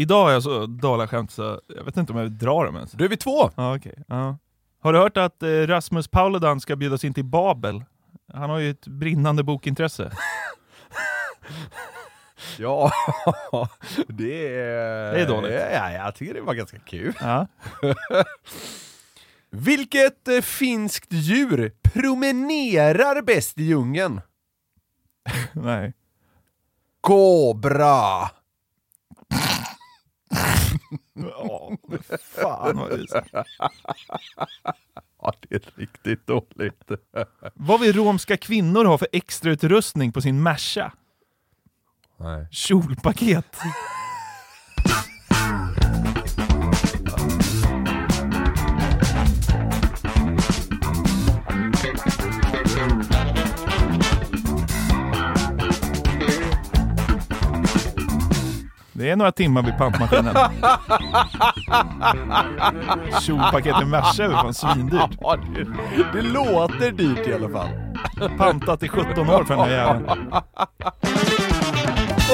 Idag har jag så dalaskämt så jag vet inte om jag vill dra dem ens. Då är vi två! Ja, okej. Ja. Har du hört att eh, Rasmus Paludan ska bjudas in till Babel? Han har ju ett brinnande bokintresse. Ja, det är... Det är dåligt. Ja, jag tycker det var ganska kul. Ja. Vilket eh, finskt djur promenerar bäst i djungeln? Nej. Kobra! Ja, fan vad det är. Ja, det är riktigt dåligt. Vad vill romska kvinnor ha för extrautrustning på sin Merca? Nej. Kjolpaket. Det är några timmar vid pantmaskinen. Kjolpaket i Merca är fan svindyrt. Ja, det, det låter dyrt i alla fall. Pantat i 17 år för den här jäveln.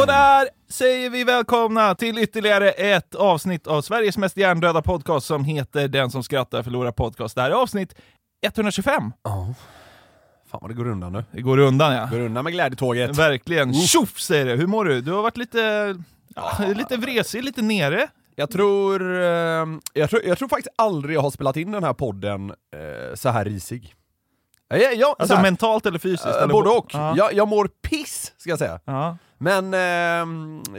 Och där säger vi välkomna till ytterligare ett avsnitt av Sveriges mest hjärndöda podcast som heter Den som skrattar förlorar podcast. Det här är avsnitt 125. Ja. Fan vad det går undan nu. Det går undan ja. Går undan med glädjetåget. Verkligen. Tjoff säger det. Hur mår du? Du har varit lite, ja, lite vresig, lite nere. Jag tror, eh, jag tror, jag tror faktiskt aldrig jag har spelat in den här podden eh, så här risig. Ja, ja, ja, Alltså så här, mentalt eller fysiskt? eh, eller både och. Ja. Jag, jag mår piss, ska jag säga. Ja. Men eh,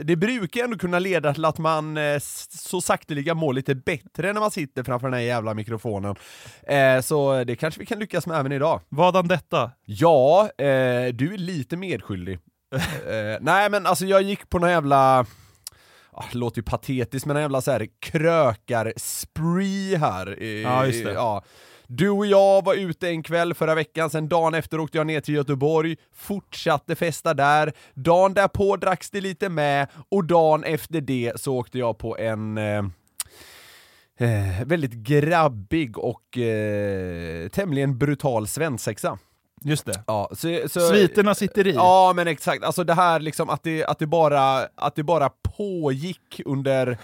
det brukar ändå kunna leda till att man eh, så sakteliga mår lite bättre när man sitter framför den här jävla mikrofonen. Eh, så det kanske vi kan lyckas med även idag. Vadan detta? Ja, eh, du är lite medskyldig. eh, nej men alltså jag gick på någon jävla, låter ju patetiskt, men en jävla så här krökar-spree här. Ja, just det. Ja. Du och jag var ute en kväll förra veckan, sen dagen efter åkte jag ner till Göteborg, fortsatte festa där, dagen därpå dracks det lite med, och dagen efter det så åkte jag på en eh, eh, väldigt grabbig och eh, tämligen brutal svensexa. Just det. Ja, så, så, Sviterna sitter i. Ja men exakt, alltså det här liksom att det, att det, bara, att det bara pågick under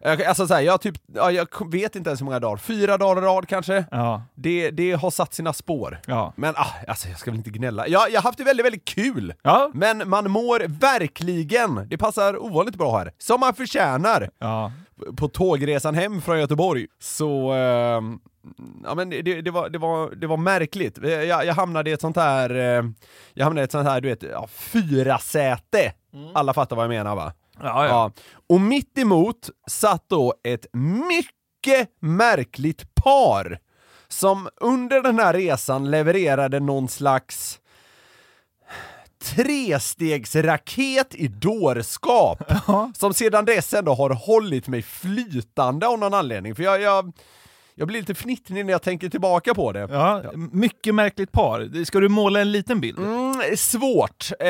jag- Alltså såhär, jag typ, ja, jag vet inte ens hur många dagar, fyra dagar i rad kanske? Ja. Det, det har satt sina spår. Ja. Men ah, alltså jag ska väl inte gnälla. Jag, jag har haft det väldigt, väldigt kul! Ja. Men man mår verkligen, det passar ovanligt bra här, som man förtjänar på tågresan hem från Göteborg. Så, ehm, ja men det, det, var, det, var, det var märkligt. Jag, jag hamnade i ett sånt här, eh, jag hamnade i ett sånt här, du vet, ja, fyra säte. Alla fattar vad jag menar va? Ja, ja. Ja. Och mitt emot satt då ett mycket märkligt par som under den här resan levererade någon slags trestegsraket i dårskap som sedan dess ändå har hållit mig flytande av någon anledning. För jag, jag, jag blir lite fnittrig när jag tänker tillbaka på det. Ja, mycket märkligt par. Ska du måla en liten bild? Mm, svårt. Eh,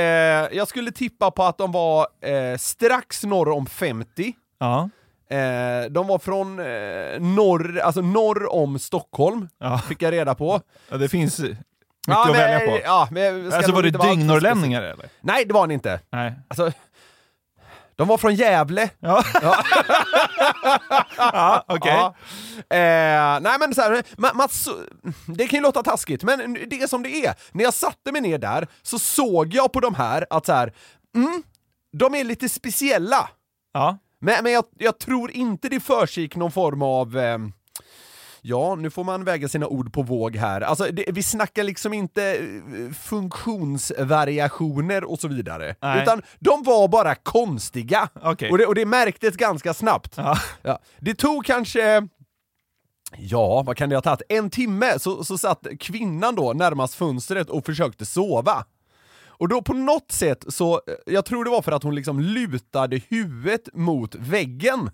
jag skulle tippa på att de var eh, strax norr om 50. Ja. Eh, de var från eh, norr, alltså norr om Stockholm, Ja. fick jag reda på. ja, det finns mycket Ja, att men, välja på. Ja, men alltså var det dyngnorrlänningar eller? Nej, det var ni inte. Nej. Alltså, de var från Gävle. Ja, ja okej. Ja. Eh, nej men så här, så, det kan ju låta taskigt, men det är som det är. När jag satte mig ner där så såg jag på de här att så här, mm, de är lite speciella. Ja. Men, men jag, jag tror inte det försiggick någon form av ehm, Ja, nu får man väga sina ord på våg här. Alltså, det, vi snackar liksom inte eh, funktionsvariationer och så vidare. Nej. Utan de var bara konstiga. Okej. Och, det, och det märktes ganska snabbt. Ja. Ja. Det tog kanske Ja, vad kan det ha tagit? En timme så, så satt kvinnan då närmast fönstret och försökte sova. Och då på något sätt så, eh, jag tror det var för att hon liksom lutade huvudet mot väggen,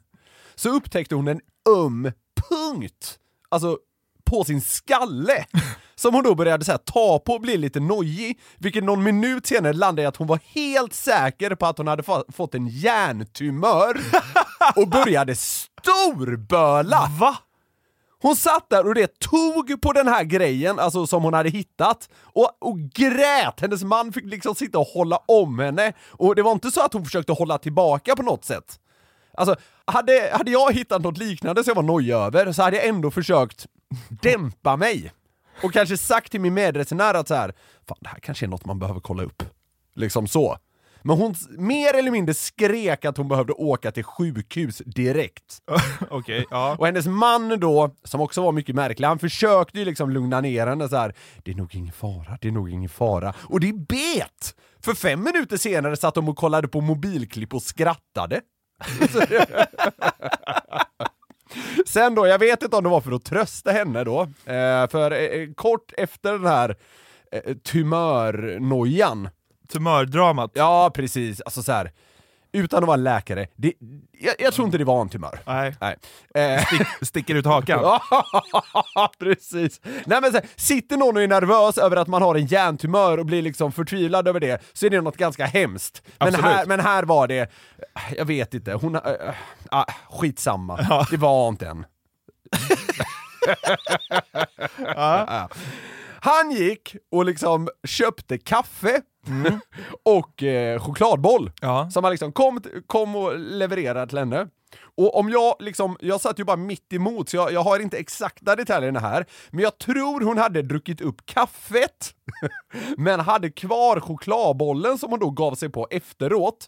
så upptäckte hon en öm punkt, alltså på sin skalle, som hon då började så här, ta på och bli lite nojig, vilket någon minut senare landade i att hon var helt säker på att hon hade fått en hjärntumör och började storböla! Va? Hon satt där och det tog på den här grejen, alltså som hon hade hittat, och, och grät! Hennes man fick liksom sitta och hålla om henne, och det var inte så att hon försökte hålla tillbaka på något sätt. Alltså, hade, hade jag hittat något liknande som jag var nojig över, så hade jag ändå försökt dämpa mig. Och kanske sagt till min medresenär att så här, fan det här kanske är något man behöver kolla upp. Liksom så. Men hon mer eller mindre skrek att hon behövde åka till sjukhus direkt. Okej, ja. Och hennes man då, som också var mycket märklig, han försökte ju liksom lugna ner henne så här. Det är nog ingen fara, det är nog ingen fara. Och det bet! För fem minuter senare satt de och kollade på mobilklipp och skrattade. Sen då, jag vet inte om det var för att trösta henne då, eh, för eh, kort efter den här eh, tumörnojan, Tumördramat. ja precis, alltså så här. Utan att vara läkare, det, jag, jag tror inte det var en tumör. Nej. Nej. Eh, Sticker ut hakan. Ja, precis. Nej men så här, sitter någon och är nervös över att man har en hjärntumör och blir liksom förtvivlad över det, så är det något ganska hemskt. Men, här, men här var det, jag vet inte, hon... Äh, äh, skitsamma, det var inte en. Ja. Han gick och liksom köpte kaffe och eh, chokladboll Ja. som han liksom kom, kom och levererade till henne. Och om jag liksom, jag satt ju bara mitt emot så jag, jag har inte exakta detaljerna här, men jag tror hon hade druckit upp kaffet, men hade kvar chokladbollen som hon då gav sig på efteråt.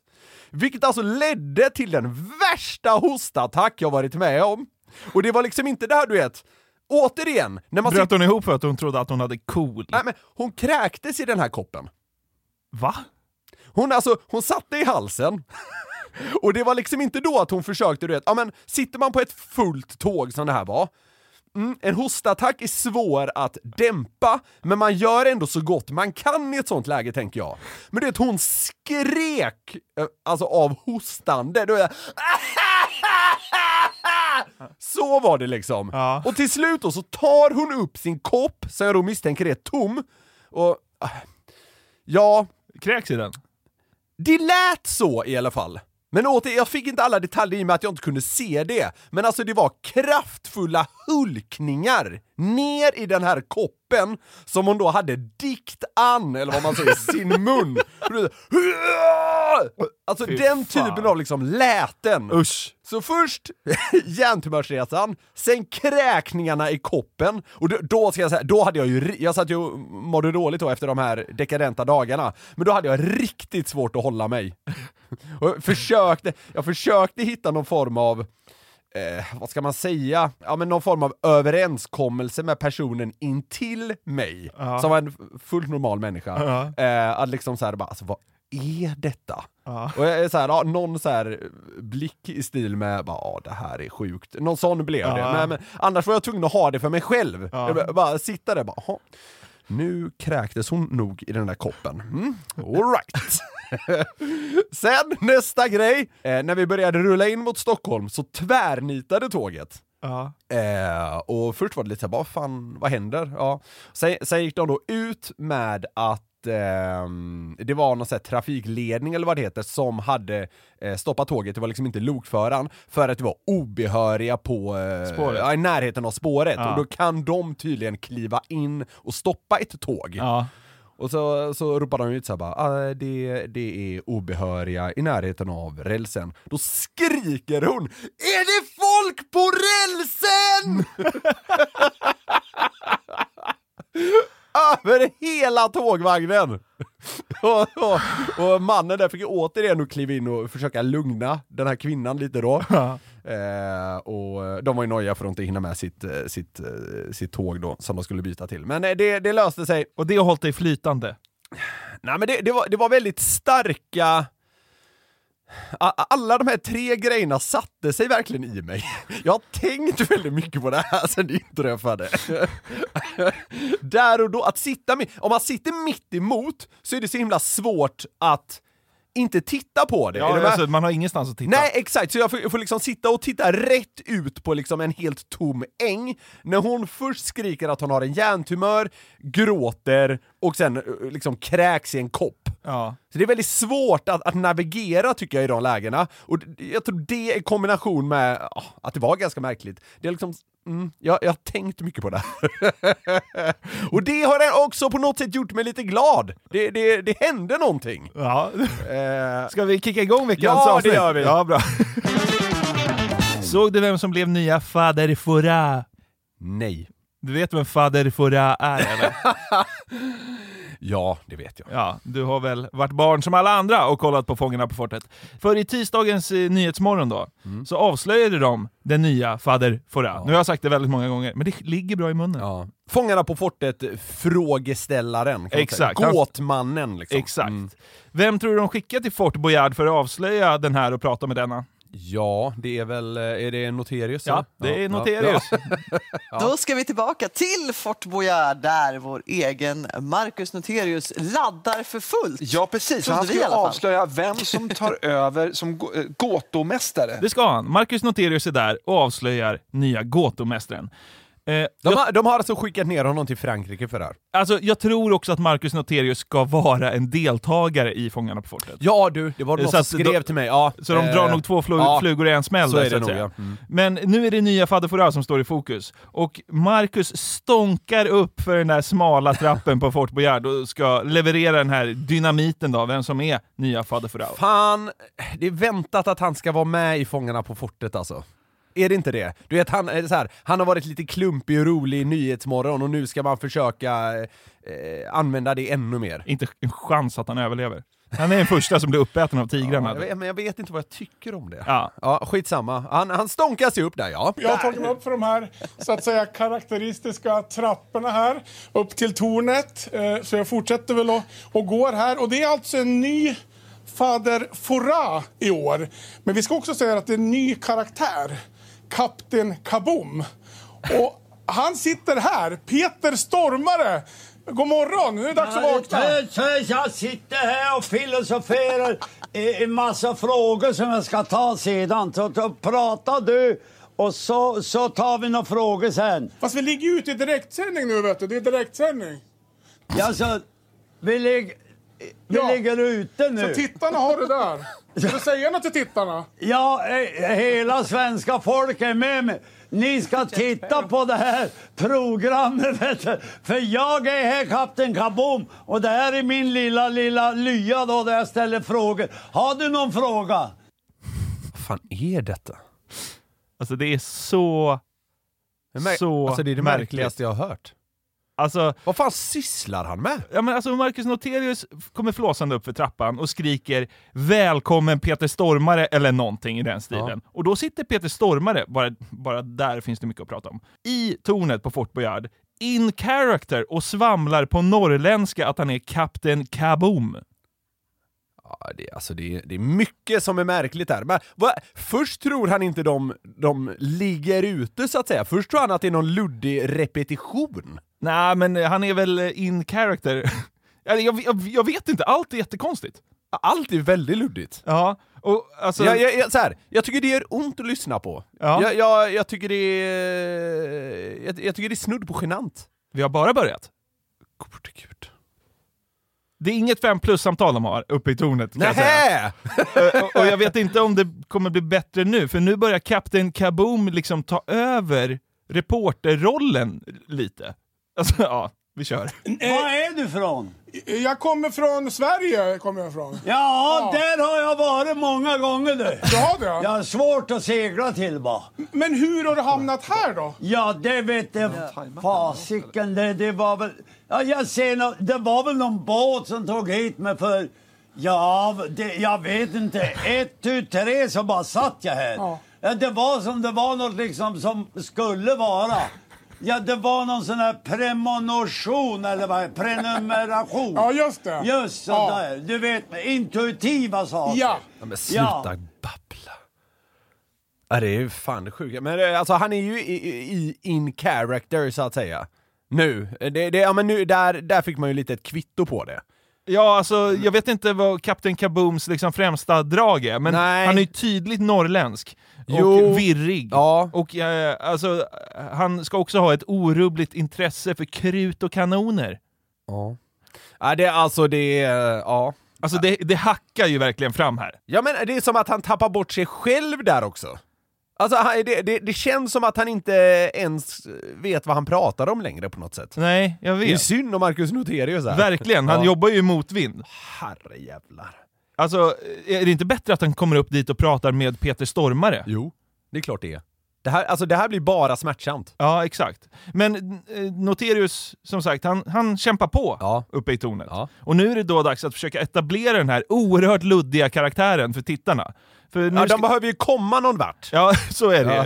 Vilket alltså ledde till den värsta hostattack jag varit med om. Och det var liksom inte det här du vet, återigen, när man Bröt hon ihop för att hon trodde att hon hade cool? Nej men hon kräktes i den här koppen. Va? Hon, alltså, hon satte i halsen, och det var liksom inte då att hon försökte, du vet, ja men sitter man på ett fullt tåg som det här var, mm, en hostattack är svår att dämpa, men man gör ändå så gott man kan i ett sånt läge tänker jag. Men du vet, hon skrek, eh, alltså av hostande, du vet, så var det liksom. Ja. Och till slut då så tar hon upp sin kopp, som jag då misstänker är tom, och ah, ja, Kräks i den? det lät så i alla fall. Men åter, jag fick inte alla detaljer i och med att jag inte kunde se det. Men alltså det var kraftfulla hulkningar ner i den här koppen som hon då hade dikt an, eller vad man säger, sin mun. Alltså Fy den fan. typen av liksom läten. Usch! Så först hjärntumörsresan, sen kräkningarna i koppen, och då, då ska jag säga, då hade jag ju, jag satt ju och mådde dåligt då efter de här dekadenta dagarna, men då hade jag riktigt svårt att hålla mig. Och jag försökte, jag försökte hitta någon form av, eh, vad ska man säga, ja men någon form av överenskommelse med personen intill mig, Ja. som var en fullt normal människa. Ja. Eh, att liksom såhär bara, alltså vad är detta? Ja. Och jag är så här, ja, någon så här blick i stil med bara, ja det här är sjukt. Någon sån blev det. Ja. Men, men annars var jag tvungen att ha det för mig själv. Ja. Jag bara, bara sitta där bara, "Jaha, nu kräktes hon nog i den där koppen. Mm, all right. Sen nästa grej, eh, när vi började rulla in mot Stockholm så tvärnitade tåget. Ja. Eh, och först var det lite såhär, vad fan, vad händer? Ja. Sen, sen gick de då ut med att det var någon sån här trafikledning eller vad det heter som hade eh, stoppat tåget, det var liksom inte lokföraren, för att det var obehöriga på eh. Ja, i närheten av spåret. Ja. Och då kan de tydligen kliva in och stoppa ett tåg. Ja. Och så, så ropar de ut såhär bara, ah, det, det är obehöriga i närheten av rälsen. Då skriker hon, är det folk på rälsen? Över hela tågvagnen! och, och, och mannen där fick ju återigen att kliva in och försöka lugna den här kvinnan lite då. Eh, och de var ju nojiga för att inte hinna med sitt, eh, sitt, eh, sitt tåg då, som de skulle byta till. Men eh, det, det löste sig. Och det har hållit dig flytande? Nej men det, det, var, det var väldigt starka... Alla de här tre grejerna satte sig verkligen i mig. Jag har tänkt väldigt mycket på det här sen det inträffade. Där och då, att sitta med, om man sitter mitt emot så är det så himla svårt att inte titta på det. Är Ja, alltså, man har ingenstans att titta. Nej, exakt. Så jag får, jag får liksom sitta och titta rätt ut på liksom en helt tom äng, när hon först skriker att hon har en hjärntumör, gråter och sen eh, liksom kräks i en kopp. Ja. Så det är väldigt svårt att, att navigera tycker jag i de lägena, och jag tror det i kombination med ah, att det var ganska märkligt, det har liksom Mm, jag, jag har tänkt mycket på det. Och det har också på något sätt gjort mig lite glad. Det, det, det hände någonting. Ja. Eh, Ska vi kicka igång veckans Ja, det avsnitt? gör vi. Ja, bra. Såg du vem som blev nya Fader Fora? nej. Du vet vem Fader Fora är eller? Ja, det vet jag. Ja, du har väl varit barn som alla andra och kollat på Fångarna på fortet. För i tisdagens eh, Nyhetsmorgon då, Mm. så avslöjade de den nya Fader Fora. Nu har jag sagt det väldigt många gånger, men det ligger bra i munnen. Ja. Fångarna på fortet, frågeställaren. Exakt. Gåtmannen liksom. Exakt. Mm. Vem tror du de skickar till Fort Boyard för att avslöja den här och prata med denna? Ja, det är väl, eh, är det Noterius? Ja, det är Ja, Noterius. Ja. Då ska vi tillbaka till Fort Boyard där vår egen Marcus Noterius laddar för fullt. Ja, precis. Han ska avslöja vem som tar över som eh, gåtomästare. Det ska han. Marcus Noterius är där och avslöjar nya Gåtomästaren. Eh, De, har, de har alltså skickat ner honom till Frankrike för det här. alltså, jag tror också att Marcus Noterius ska vara en deltagare i Fångarna på fortet. Ja du, det var någon Så som skrev de- till mig. Ja, Så de eh, drar nog två flu- ja, flugor i en smäll så där, är så det att nog, ja. Mm. Men nu är det nya Fader som står i fokus. Och Marcus stånkar upp för den där smala trappen på Fort Boyard och ska leverera den här dynamiten då, vem som är nya Fader. Fan, det är väntat att han ska vara med i Fångarna på fortet alltså. Är det inte det? Du vet, han, är så här, han har varit lite klumpig och rolig i Nyhetsmorgon och nu ska man försöka eh, använda det ännu mer. Inte en chans att han överlever. Han är den första som blir uppäten av tigrarna. Ja, jag vet, men jag vet inte vad jag tycker om det. Ja. Ja, skitsamma. Han, han stånkar sig upp där, ja. Jag har tagit mig upp för de här så att säga karaktäristiska trapporna här upp till tornet. Eh, Så jag fortsätter väl och, och går här. Och det är alltså en ny Fader Fora i år. Men vi ska också säga att det är en ny karaktär. Kapten Kaboom. Och han sitter här, Peter Stormare. God morgon, nu är det dags att vakna. Jag sitter här och filosoferar i en massa frågor som jag ska ta sedan. Så, så pratar du och så, så tar vi några frågor sen. Fast vi ligger ju ute i direktsändning nu vet du, det är direktsändning. Alltså, vi, lig, vi Ja. ligger ute Så nu. tittarna har det där. Ska du säga något till tittarna? Ja, eh, hela svenska folket är med mig. Ni ska titta på det här programmet, vet du. För jag är här, Kapten Kaboom, och det här är min lilla, lilla lya då, där jag ställer frågor. Har du någon fråga? Vad fan är detta? Alltså det är så... Så alltså det är det märkligt. märkligaste jag har hört. Alltså, Vad fan sysslar han med? ja, men alltså Marcus Noterius kommer flåsande upp för trappan och skriker “Välkommen Peter Stormare” eller någonting i den stilen. Och då sitter Peter Stormare, bara, bara där finns det mycket att prata om, i tornet på Fort Boyard, in character och svamlar på norrländska att han är Kapten Kaboom. Ja, det, alltså det, det är mycket som är märkligt där. Men vad, först tror han inte de, de ligger ute så att säga. Först tror han att det är någon luddig repetition. Nej, men han är väl in character. jag, jag, jag, vet inte, allt är jättekonstigt. Allt är väldigt luddigt. Ja, och alltså... Jag, jag, jag, så här, jag tycker det gör ont att lyssna på. Ja. Jag, jag, jag tycker det är... Jag, jag tycker det är snudd på genant. Vi har bara börjat. Gode gud. Det är inget fem plus-samtal de har uppe i tornet. kan jag säga. Eh, och, och jag vet inte om det kommer bli bättre nu, för nu börjar Kapten Kaboom liksom ta över reporterrollen lite. Alltså, ja, vi kör. Var är du från? Jag kommer från Sverige. Kommer jag ifrån. Ja, där har jag varit många gånger du. Du har det? Jag har svårt att segla till bara. Men hur har du hamnat här då? Ja, det vet jag. Fasiken, det, det var väl... Ja, jag ser nå- det var väl någon båt som tog hit mig för... Ja, det, jag vet inte. Ett, tu, tre så bara satt jag här. Ja. Ja, det var som det var något liksom som skulle vara. Ja, det var någon sån här premonation eller vad Prenumeration. Ja, just det. Just Ja. sådär. Du vet, intuitiva saker. Ja. Ja, men sluta Ja. babbla. Ja, det är ju fan det sjuka. Men eh, alltså han är ju i, i, in character så att säga. Nu. Det, det, ja, men nu där, där fick man ju lite ett kvitto på det. Ja, alltså, jag vet inte vad Kapten Kabooms liksom främsta drag är, men Nej. han är ju tydligt norrländsk. Jo. Och virrig. Ja. Och eh, alltså, han ska också ha ett orubbligt intresse för krut och kanoner. Ja. Ja, det är alltså det, är- ja. Alltså det, det hackar ju verkligen fram här. Ja men det är som att han tappar bort sig själv där också. Alltså, det, det, det känns som att han inte ens vet vad han pratar om längre på något sätt. Nej, jag Det är vet. synd om Marcus Noterius här. Verkligen, han Ja. jobbar ju i motvind. Herrejävlar. Alltså, är det inte bättre att han kommer upp dit och pratar med Peter Stormare? Jo, det är klart det är. Det här, alltså, det här blir bara smärtsamt. Ja, exakt. Men eh, Noterius, som sagt, han, han kämpar på Ja. uppe i tornet. Ja. Och nu är det då dags att försöka etablera den här oerhört luddiga karaktären för tittarna. För nu Ja, de behöver ju komma någon vart. Ja, så är det. Ja.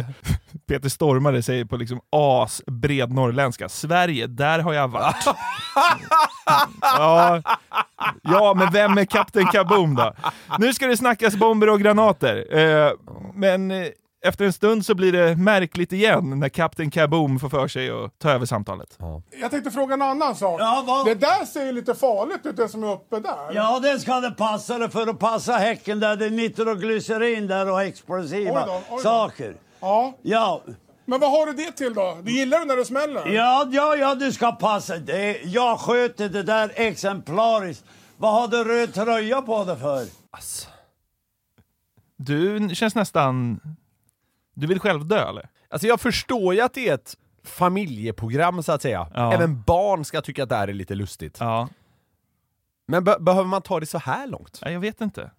Peter Stormare säger på liksom asbred norrländska, Sverige, där har jag varit. ja. ja, men vem är Kapten Kaboom då? Nu ska det snackas bomber och granater. Eh, men eh, efter en stund så blir det märkligt igen när Kapten Kaboom får för sig att ta över samtalet. Jag tänkte fråga en annan sak. Ja, vad- Det där ser ju lite farligt ut, det som är uppe där. Ja, det ska det passa det för att passa häcken där det är nitroglycerin där och explosiva Oj då, oj då. saker. Ja. Ja, Men vad har du det till då? Du gillar det när det smäller? ja, ja, ja, du ska passa det. Jag sköter det där exemplariskt. Vad har du röd tröja på dig för? Du känns nästan... Du vill själv dö eller? Alltså jag förstår ju att det är ett familjeprogram så att säga. Ja. Även barn ska tycka att det här är lite lustigt. Ja. Men be- behöver man ta det så här långt? Nej, Jag vet inte.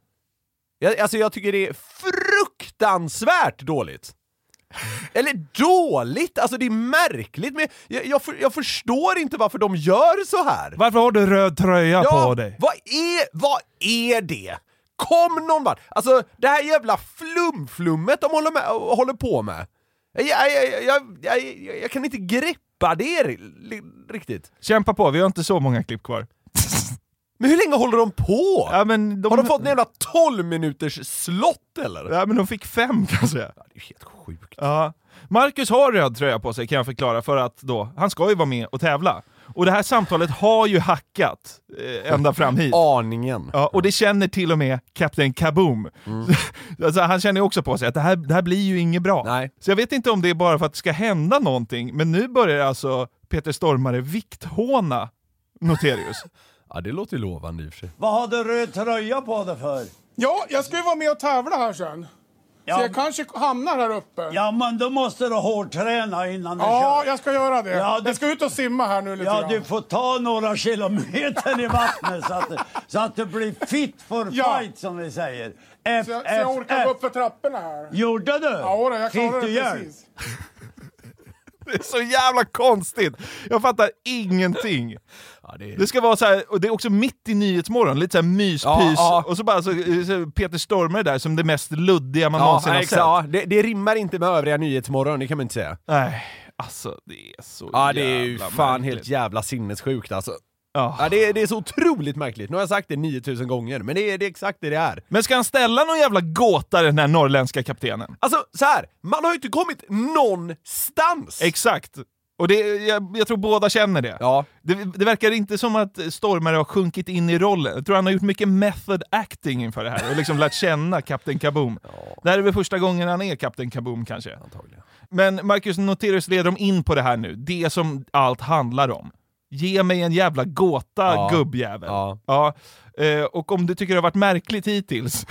Jag, alltså jag tycker det är fruktansvärt dåligt. Eller dåligt, alltså det är märkligt, men jag, jag, för, jag förstår inte varför de gör så här. Varför har du röd tröja på dig? vad är, vad är det? Kom någon vart! Alltså det här jävla flumflummet de håller, med, håller på med. Jag, jag, jag, jag, kan inte greppa det ri- riktigt. Kämpa på, vi har inte så många klipp kvar. Men hur länge håller de på? Ja, de, Har de fått en jävla 12 minuters slott eller? Ja, men de fick fem kan jag säga. Ja, det är helt sjukt. Ja. Marcus har röd tröja på sig kan jag förklara, för att då, han ska ju vara med och tävla. Och det här samtalet har ju hackat eh, ända fram hit. Aningen. Ja, och det känner till och med Kapten Kaboom. alltså, han känner ju också på sig att det här, det här blir ju inget bra. Nej. Så jag vet inte om det är bara för att det ska hända någonting, men nu börjar alltså Peter Stormare vikthåna Noterius. Ja, det låter ju lovande i och för sig. Vad har du röd tröja på dig för? Ja, jag ska ju vara med och tävla här sen. Så Ja. jag kanske hamnar här uppe. Ja, Ja, men då måste du hårdträna innan du kör. jag ska göra det. Ja, du- Jag ska ut och simma här nu lite Ja, grann. du får ta några kilometer i vattnet så att, så att du blir fit for Ja. fight som vi säger. F, Så jag, så jag F, orkar F. gå upp för trapporna här. Gjorde du? Ja, då, jag Fick klarar du det precis. Det är så jävla konstigt! Jag fattar ingenting. Ja, det Det ska vara så här, och det är också mitt i Nyhetsmorgon, lite så här myspys, Ja, ja. och så bara så, så Peter Stormare där som det mest luddiga man Ja, någonsin har sett. ja det, det rimmar inte med övriga Nyhetsmorgon, det kan man inte säga. Nej, alltså det är så Ja, det är ju fan märkligt. helt jävla sinnessjukt alltså. Ja. Ja, det, är, det är så otroligt märkligt. Nu har jag sagt det 9000 gånger, men det är, det är exakt det det är. Men ska han ställa någon jävla gåta den här norrländska kaptenen? Alltså, så här, man har ju inte kommit någonstans! Exakt! Och det, jag, jag tror båda känner det. Ja. det. Det verkar inte som att Stormare har sjunkit in i rollen. Jag tror han har gjort mycket method acting inför det här och liksom lärt känna Kapten Kaboom. Det här är väl första gången han är Kapten Kaboom kanske. Antagligen. Men Marcus Noterius leder dem in på det här nu, det som allt handlar om. Ge mig en jävla gåta, Ja. gubbjävel. Ja. Ja. Eh, och om du tycker det har varit märkligt hittills,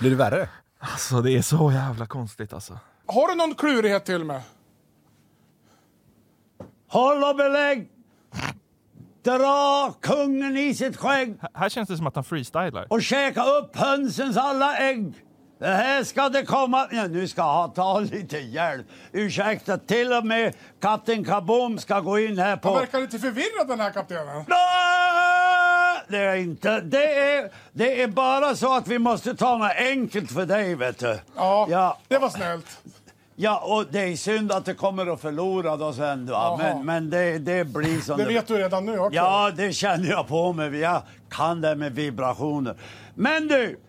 Blir det värre? alltså det är så jävla konstigt alltså. Har du någon klurighet till mig? Håll och belägg! Dra kungen i sitt skägg H- här känns det som att han freestylar. och käka upp hönsens alla ägg. Det här ska det komma... Ja, nu ska jag ta lite hjälp. Ursäkta, till och med Kapten Kaboom ska gå in här Han på... verkar lite förvirrad den här kaptenen. Nej, Det är inte. Det är, det är bara så att vi måste ta något enkelt för dig, vet du. Ja, Ja, det var snällt. Ja och det är synd att du kommer att förlora då sen. Va? Men, men det, det blir som Det vet du redan nu också. Ja, det känner jag på mig. Jag kan det med vibrationer. Men du,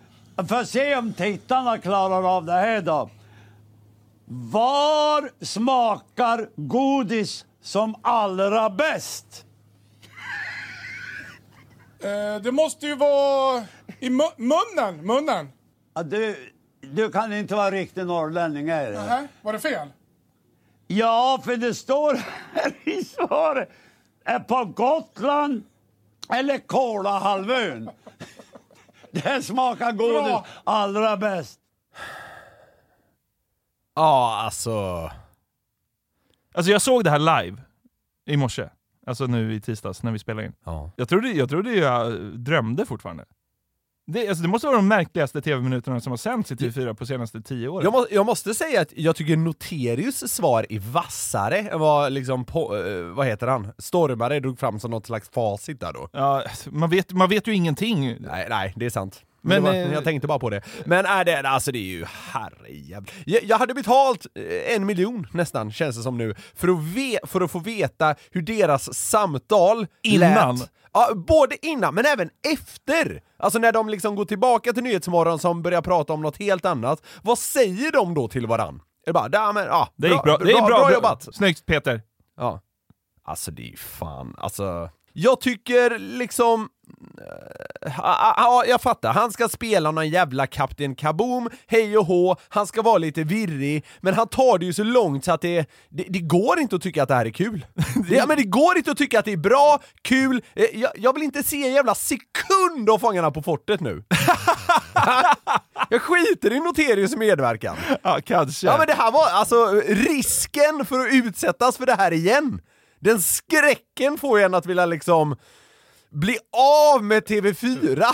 för att se om tittarna klarar av det här då. Var smakar godis som allra bäst? Eh, det måste ju vara i mu- munnen. Munnen. Ja, du, du kan inte vara riktig norrlänning, är det? Nähä, var det fel? Ja, för det står här i svaret. Är på Gotland eller Kolahalvön. Det smakar godis Bra. allra bäst. Ja, alltså... Alltså jag såg det här live i morse. Alltså nu i tisdags när vi spelade in. Ja. Jag trodde jag, trodde jag drömde fortfarande. Det, alltså det måste vara de märkligaste tv-minuterna som har sänts i TV4 på senaste tio åren. Jag, må, jag måste säga att jag tycker Noterius svar är vassare än vad liksom, på, eh, vad heter han, Stormare drog fram som något slags facit där då. Ja, man, vet, man vet ju ingenting. Nej, nej, det är sant. Men, Men, var, eh, jag tänkte bara på det. Men är det, alltså det är ju herrejävlar. Jag, jag hade betalt eh, en miljon nästan, känns det som nu, för att, ve, för att få veta hur deras samtal Innan? lät. Ja, både innan men även efter! Alltså när de liksom går tillbaka till Nyhetsmorgon som börjar prata om något helt annat, vad säger de då till varann? Är det bara, ja men ja, Det gick bra. Det är bra, bra jobbat! Snyggt Peter! Ja. Alltså det är ju fan, alltså... Jag tycker liksom... eh, Ja, ja, jag fattar. Han ska spela någon jävla Kapten Kaboom, hej och hå, han ska vara lite virrig, men han tar det ju så långt så att det, det, det går inte att tycka att det här är kul. Det, ja, men det går inte att tycka att det är bra, kul, Eh, jag, jag vill inte se en jävla sekund av Fångarna på fortet nu. jag skiter i Noterius medverkan. Ja, kanske. Ja men det här var alltså risken för att utsättas för det här igen. Den skräcken får en att vilja liksom bli av med TV4.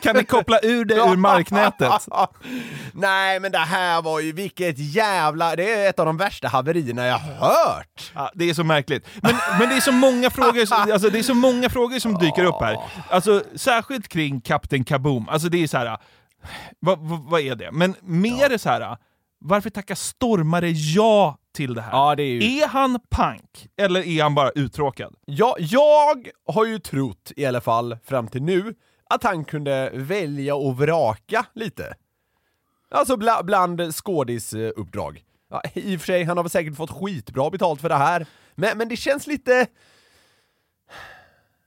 Kan ni koppla ur det ur marknätet? Nej men det här var ju vilket jävla, det är ett av de värsta haverierna jag har hört. Ja, det är så märkligt. Men, men det är så många frågor, alltså, det är så många frågor som dyker upp här. Alltså, särskilt kring Kapten Kaboom. Alltså det är så här. Vad, vad, vad är det? Men mer så här. varför tackar stormare ja till det här? Ja, det är ju- Är han pank? Eller är han bara uttråkad? Ja, jag har ju trott, i alla fall fram till nu, att han kunde välja och vraka lite. Alltså bla, bland skådisuppdrag. Ja, I och för sig, han har väl säkert fått skitbra betalt för det här, men, men det känns lite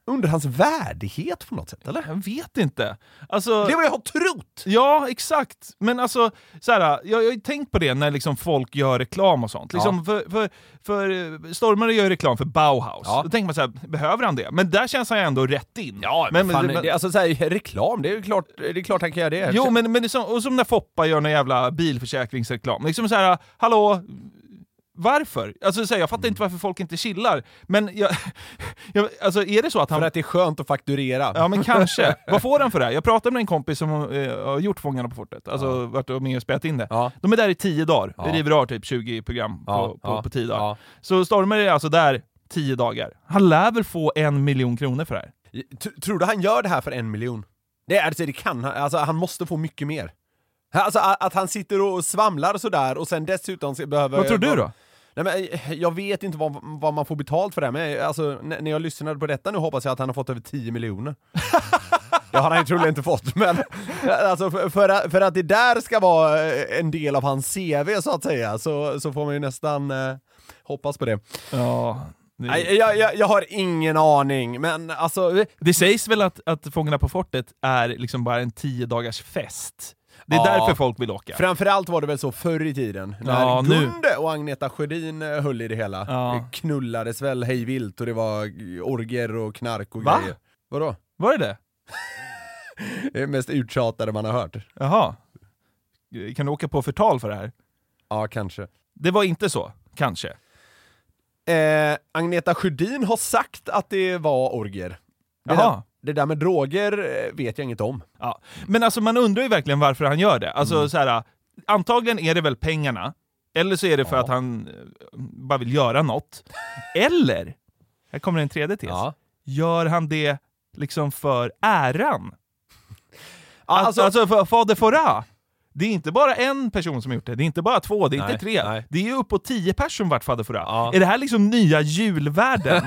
under hans värdighet på något sätt, eller? Jag vet inte. Alltså, Det är vad jag har trott! Ja, exakt. Men alltså, så här, jag, jag har tänkt på det när liksom folk gör reklam och sånt. Liksom för, för, för eh, Stormare gör reklam för Bauhaus. Ja. Då tänker man så här, behöver han det? Men där känns han ändå rätt in. Ja, men, fan, det, alltså så här, reklam, det är klart, det är klart han kan göra det. Jo, men, men det som, och som när Foppa gör någon jävla bilförsäkringsreklam. Liksom så här, hallå, varför? Alltså, så här, jag fattar inte varför folk inte chillar. Men jag, jag, alltså, är det så att han... För att det är skönt att fakturera. Ja men kanske. Vad får han för det här? Jag pratade med en kompis som eh, har gjort Fångarna på fortet, alltså varit och med och spelat in det. Ja. De är där i 10 dagar, Ja. det river av typ 20 program på, Ja, på, ja, på 10 dagar. ja. Så Stormare är alltså där 10 dagar. Han lär väl få en miljon kronor för det här? T- Tror du han gör det här för en miljon? Det, alltså, det kan han, alltså han måste få mycket mer. Alltså att, han sitter och svamlar sådär och sen dessutom behöver... Vad tror du då? Nej, men, eh, jag vet inte vad, vad man får betalt för det, här, men alltså, n- när jag lyssnade på detta nu hoppas jag att han har fått över 10 miljoner. det har han ju troligen inte fått, men alltså, för, för, att, för att det där ska vara eh, en del av hans CV så att säga, så, så får man ju nästan eh, hoppas på det. Ja, det, Nej, jag, jag, jag har ingen aning, men alltså... eh, det sägs väl att, att Fångarna på fortet är liksom bara en 10 dagars fest. Det är Ja. därför folk vill åka. Framförallt var det väl så förr i tiden, när Ja, nu. Gunde och Agneta Sjödin eh, höll i det hela. Ja. Det knullades väl hej vilt och det var orger och knark och Va? grejer. Vadå? Var det det? Det är mest uttjatade man har hört. Jaha. Kan du åka på förtal för det här? Ja, kanske. Det var inte så, kanske. Eh, Agneta Sjödin har sagt att det var orger. Det Jaha. Det där med droger eh, vet jag inget om. Ja. Men alltså man undrar ju verkligen varför han gör det. Alltså Mm. så här, antagligen är det väl pengarna, eller så är det för att han eh, bara vill göra något. Eller, här kommer en tredje tes, Ja. gör han det liksom för äran? Ja, Alltså, alltså- alltså för Fader Fora. Det är inte bara en person som har gjort det, det är inte bara två, det är Nej, inte tre. nej. Det är uppåt tio personer som varit Fader Fora. Ja. Är det här liksom nya julvärlden?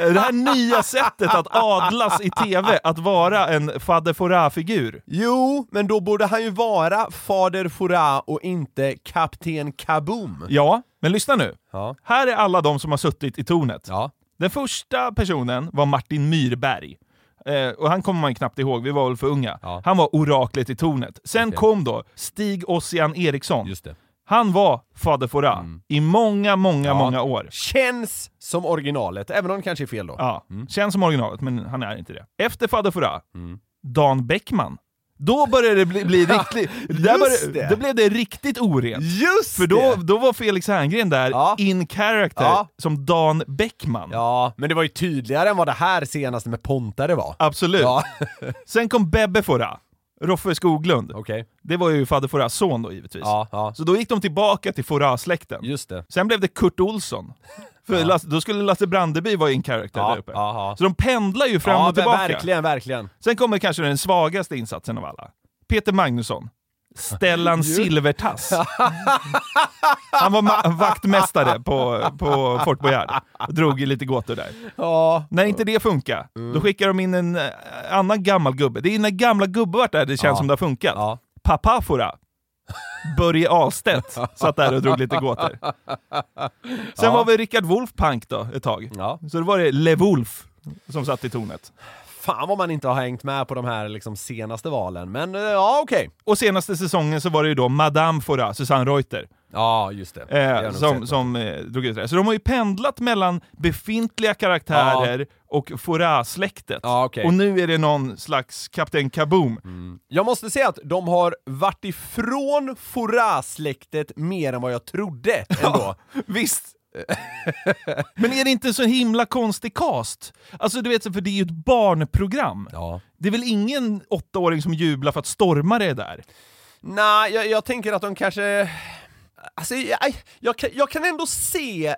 Är det här nya sättet att adlas i TV, att vara en Fader Fora-figur? Jo, men då borde han ju vara Fader Fora och inte Kapten Kaboom. Ja, men lyssna nu. Ja. Här är alla de som har suttit i tornet. Ja. Den första personen var Martin Myrberg. Eh, och han kommer man knappt ihåg, vi var väl för unga. Ja. Han var oraklet i tornet. Sen Okej. kom då Stig Ossian Eriksson. Han var Fader Fora i många, många, Ja. många år. Känns som originalet, även om det kanske är fel då. Ja, Känns som originalet, men han är inte det. Efter Fader Fora, Mm. Dan Bäckman. Då började det bli, bli riktigt... Där började, det. Då blev det riktigt orent. Just För då, då var Felix Herngren där, Ja. in character, Ja. som Dan Bäckman. Ja, men det var ju tydligare än vad det här senaste med Pontare var. Absolut. Ja, Sen kom Bebbe Fora, Roffe Skoglund. okej. Det var ju Fader Foras son då givetvis. Ja, ja. Så då gick de tillbaka till Fora-släkten. Just det. Sen blev det Kurt Olsson. För Lasse, då skulle Lasse Brandeby vara in character Ja, där uppe. ja, ja. Så de pendlar ju fram ja, och tillbaka. verkligen, verkligen. Sen kommer kanske den svagaste insatsen av alla. Peter Magnusson. Stellan Silvertass. Han var vaktmästare på, på Fort Boyard. Drog ju lite gåtor där. Ja, När inte det funkar, Mm. då skickar de in en eh, annan gammal gubbe. Det är när gamla gubbar varit där det känns Ja. som det har funkat. ja. Papafora. Börje Ahlstedt satt där och drog lite gåtor. Sen Ja. var vi Rickard Wolfpank då, ett tag. ja. Så då var det Le Wolf som satt i tornet. Fan vad man inte har hängt med på de här liksom, senaste valen, men eh, ja okej. Och senaste säsongen så var det ju då Madame Fora, Susanne Reuter, Ja, just det. Det eh, nog som, som eh, drog ut det. Så de har ju pendlat mellan befintliga karaktärer och Fora-släktet. Ja, okej. Och nu är det någon slags Kapten Kaboom. Jag måste säga att de har varit ifrån Fora-släktet mer än vad jag trodde ändå. Visst! Men är det inte så himla konstig cast? Alltså du vet, för det är ju ett barnprogram. Ja. Det är väl ingen åttaåring som jublar för att Stormare är där? Nej, jag, jag tänker att de kanske... Alltså, jag, jag, kan, jag kan ändå se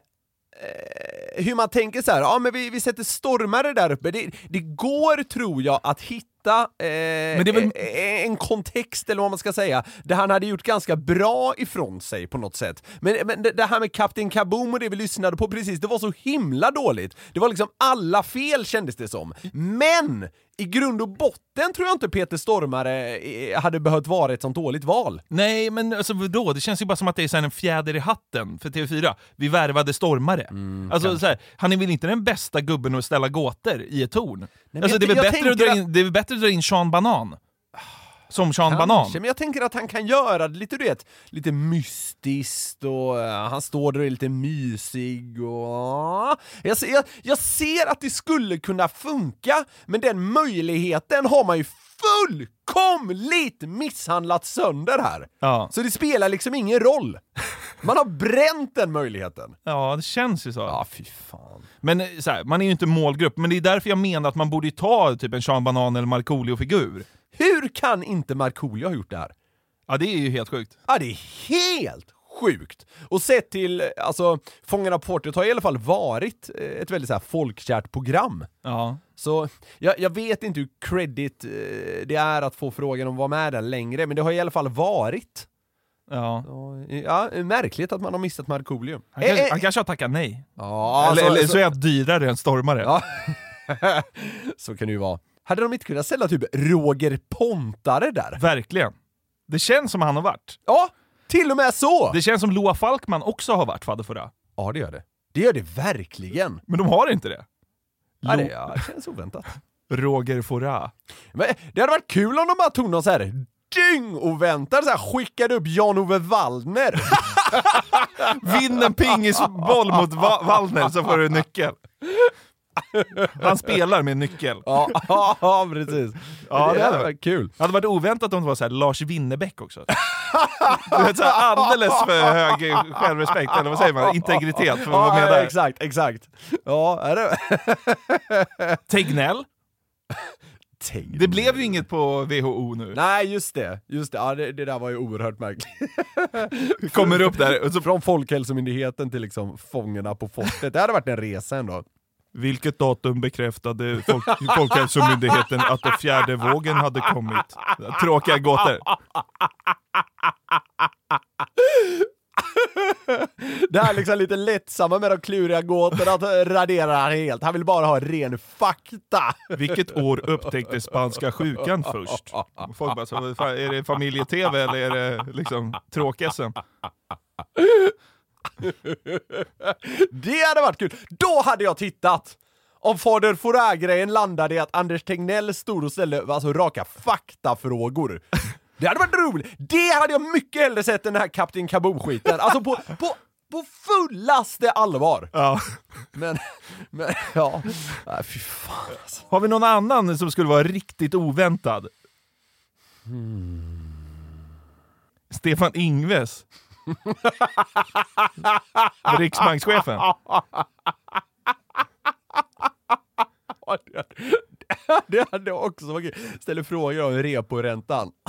hur man tänker så här. ja men vi, vi sätter stormare där uppe. Det, det går, tror jag, att hitta eh, väl- eh, en kontext, eller vad man ska säga, där han hade gjort ganska bra ifrån sig på något sätt. Men, men det, det här med Kapten Kaboom och det vi lyssnade på precis, det var så himla dåligt. Det var liksom alla fel kändes det som. Men! I grund och botten tror jag inte Peter Stormare eh, hade behövt vara ett sånt dåligt val. Nej, men alltså vadå? Det känns ju bara som att det är en fjäder i hatten för TV4. Vi värvade stormare. Mm, alltså, så här, han är väl inte den bästa gubben att ställa gåtor i ett torn? men alltså, det, är väl bättre att dra in, det är bättre att dra in Sean Banan. Som Sean Banan. Kanske, men jag tänker att han kan göra det lite, du vet, lite mystiskt och eh, han står där och är lite mysig och... Jag, ser- jag, jag ser att det skulle kunna funka, men den möjligheten har man ju fullkomligt misshandlat sönder här. Ja. Så det spelar liksom ingen roll. Man har bränt den möjligheten. ja, det känns ju så. Ja, fy fan. Men eh, så här, man är ju inte målgrupp, men det är därför jag menar att man borde ta typ en Sean Banan eller Markoolio-figur. Hur kan inte Markoolio ha gjort det här? Ja, det är ju helt sjukt. Ja, det är helt sjukt! Och sett till, alltså, Fångarna på fortet har i alla fall varit eh, ett väldigt så här, folkkärt program. Ja. Så jag, jag vet inte hur credit eh, det är att få frågan om att vara med där längre, men det har i alla fall varit. ja. Ja, ja, märkligt att man har missat Markoolio. Han, kanske, Eh, eh, han kanske har tackat nej. ja, eller, så- eller så- så är han dyrare än Stormare. Ja. så kan det ju vara. Hade de inte kunnat ställa typ Roger Pontare där? Verkligen. Det känns som han har varit. Ja, till och med så! Det känns som Loa Falkman också har varit fadderförra. Ja, det gör det. Det gör det verkligen. Men de har inte det. Ja, det Lo- ja, det känns oväntat. Roger Fora. Men det hade varit kul om de bara tog någon så här dyng oväntat så här skickade upp Jan-Ove Waldner. Vinn en pingisboll mot Va- Waldner så får du en nyckel. Han spelar med en nyckel. ja, ja, ja, precis. Ja, det det hade varit kul. Det hade varit oväntat om det var så här Lars Winnerbäck också. Du vet, så här, alldeles för hög självrespekt, eller vad säger man? Integritet för att vara med Ja, där. exakt, exakt. Ja, är det... Tegnell. Tänk. Det blev ju inget på WHO nu. Nej, just det. Just det. Ja, det, det där var ju oerhört märkligt. Kommer upp där och så Från Folkhälsomyndigheten till liksom Fångarna på fortet. Det hade varit en resa ändå. Vilket datum bekräftade folk, Folkhälsomyndigheten att den fjärde vågen hade kommit? Tråkiga gåtor. Det här liksom lite lättsamma med de kluriga gåtorna att radera helt. Han vill bara ha ren fakta. Vilket år upptäcktes spanska sjukan först? Folk bara, så, är det familje-tv eller är det liksom tråk-SM? Det hade varit kul! Då hade jag tittat! Om Fader Fouras-grejen landade i att Anders Tegnell stod och ställde alltså, raka faktafrågor. Det hade varit roligt! Det hade jag mycket hellre sett än den här Kapten Kaboom-skiten. Alltså på, på, på fullaste allvar. Ja. Men, men ja. Nej, fy fan alltså. Har vi någon annan som skulle vara riktigt oväntad? Stefan Ingves. Riksbankschefen. Det- hade också varit. Ställer frågor om reporäntan.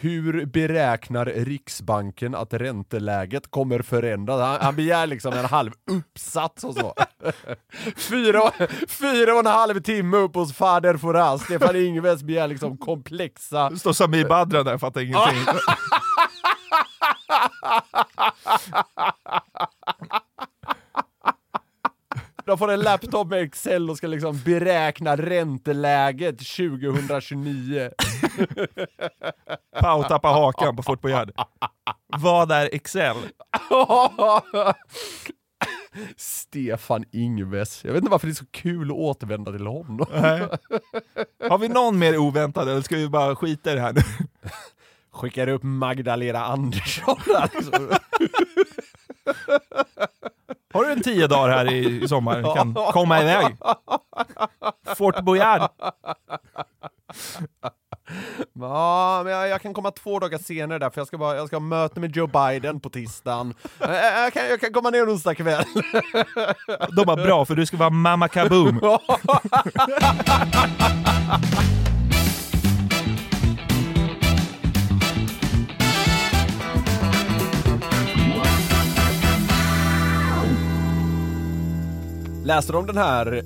Hur beräknar Riksbanken att ränteläget kommer förändras? Han, han begär liksom en halv uppsats och så. Fyra, fyra och en halv timme upp hos fader Foras. Stefan Ingves begär liksom komplexa... Det står Samir Badran där, fattar ingenting. De får en laptop med Excel och ska liksom beräkna ränteläget 2029. Pau tappar hakan på Fort Boyard. Vad är Excel? Stefan Ingves. Jag vet inte varför det är så kul att återvända till honom. Har vi någon mer oväntad eller ska vi bara skita i det här nu? Skickar upp Magdalena Andersson liksom. Har du en tio dagar här i, i sommar? Kan komma iväg? Fort Boyard. Ja, men jag, jag kan komma två dagar senare där för jag ska, bara, jag ska ha möte med Joe Biden på tisdagen. Eh, Jag kan, jag kan komma ner onsdag kväll. De var bra för du ska vara mamma kaboom. Läste du om den här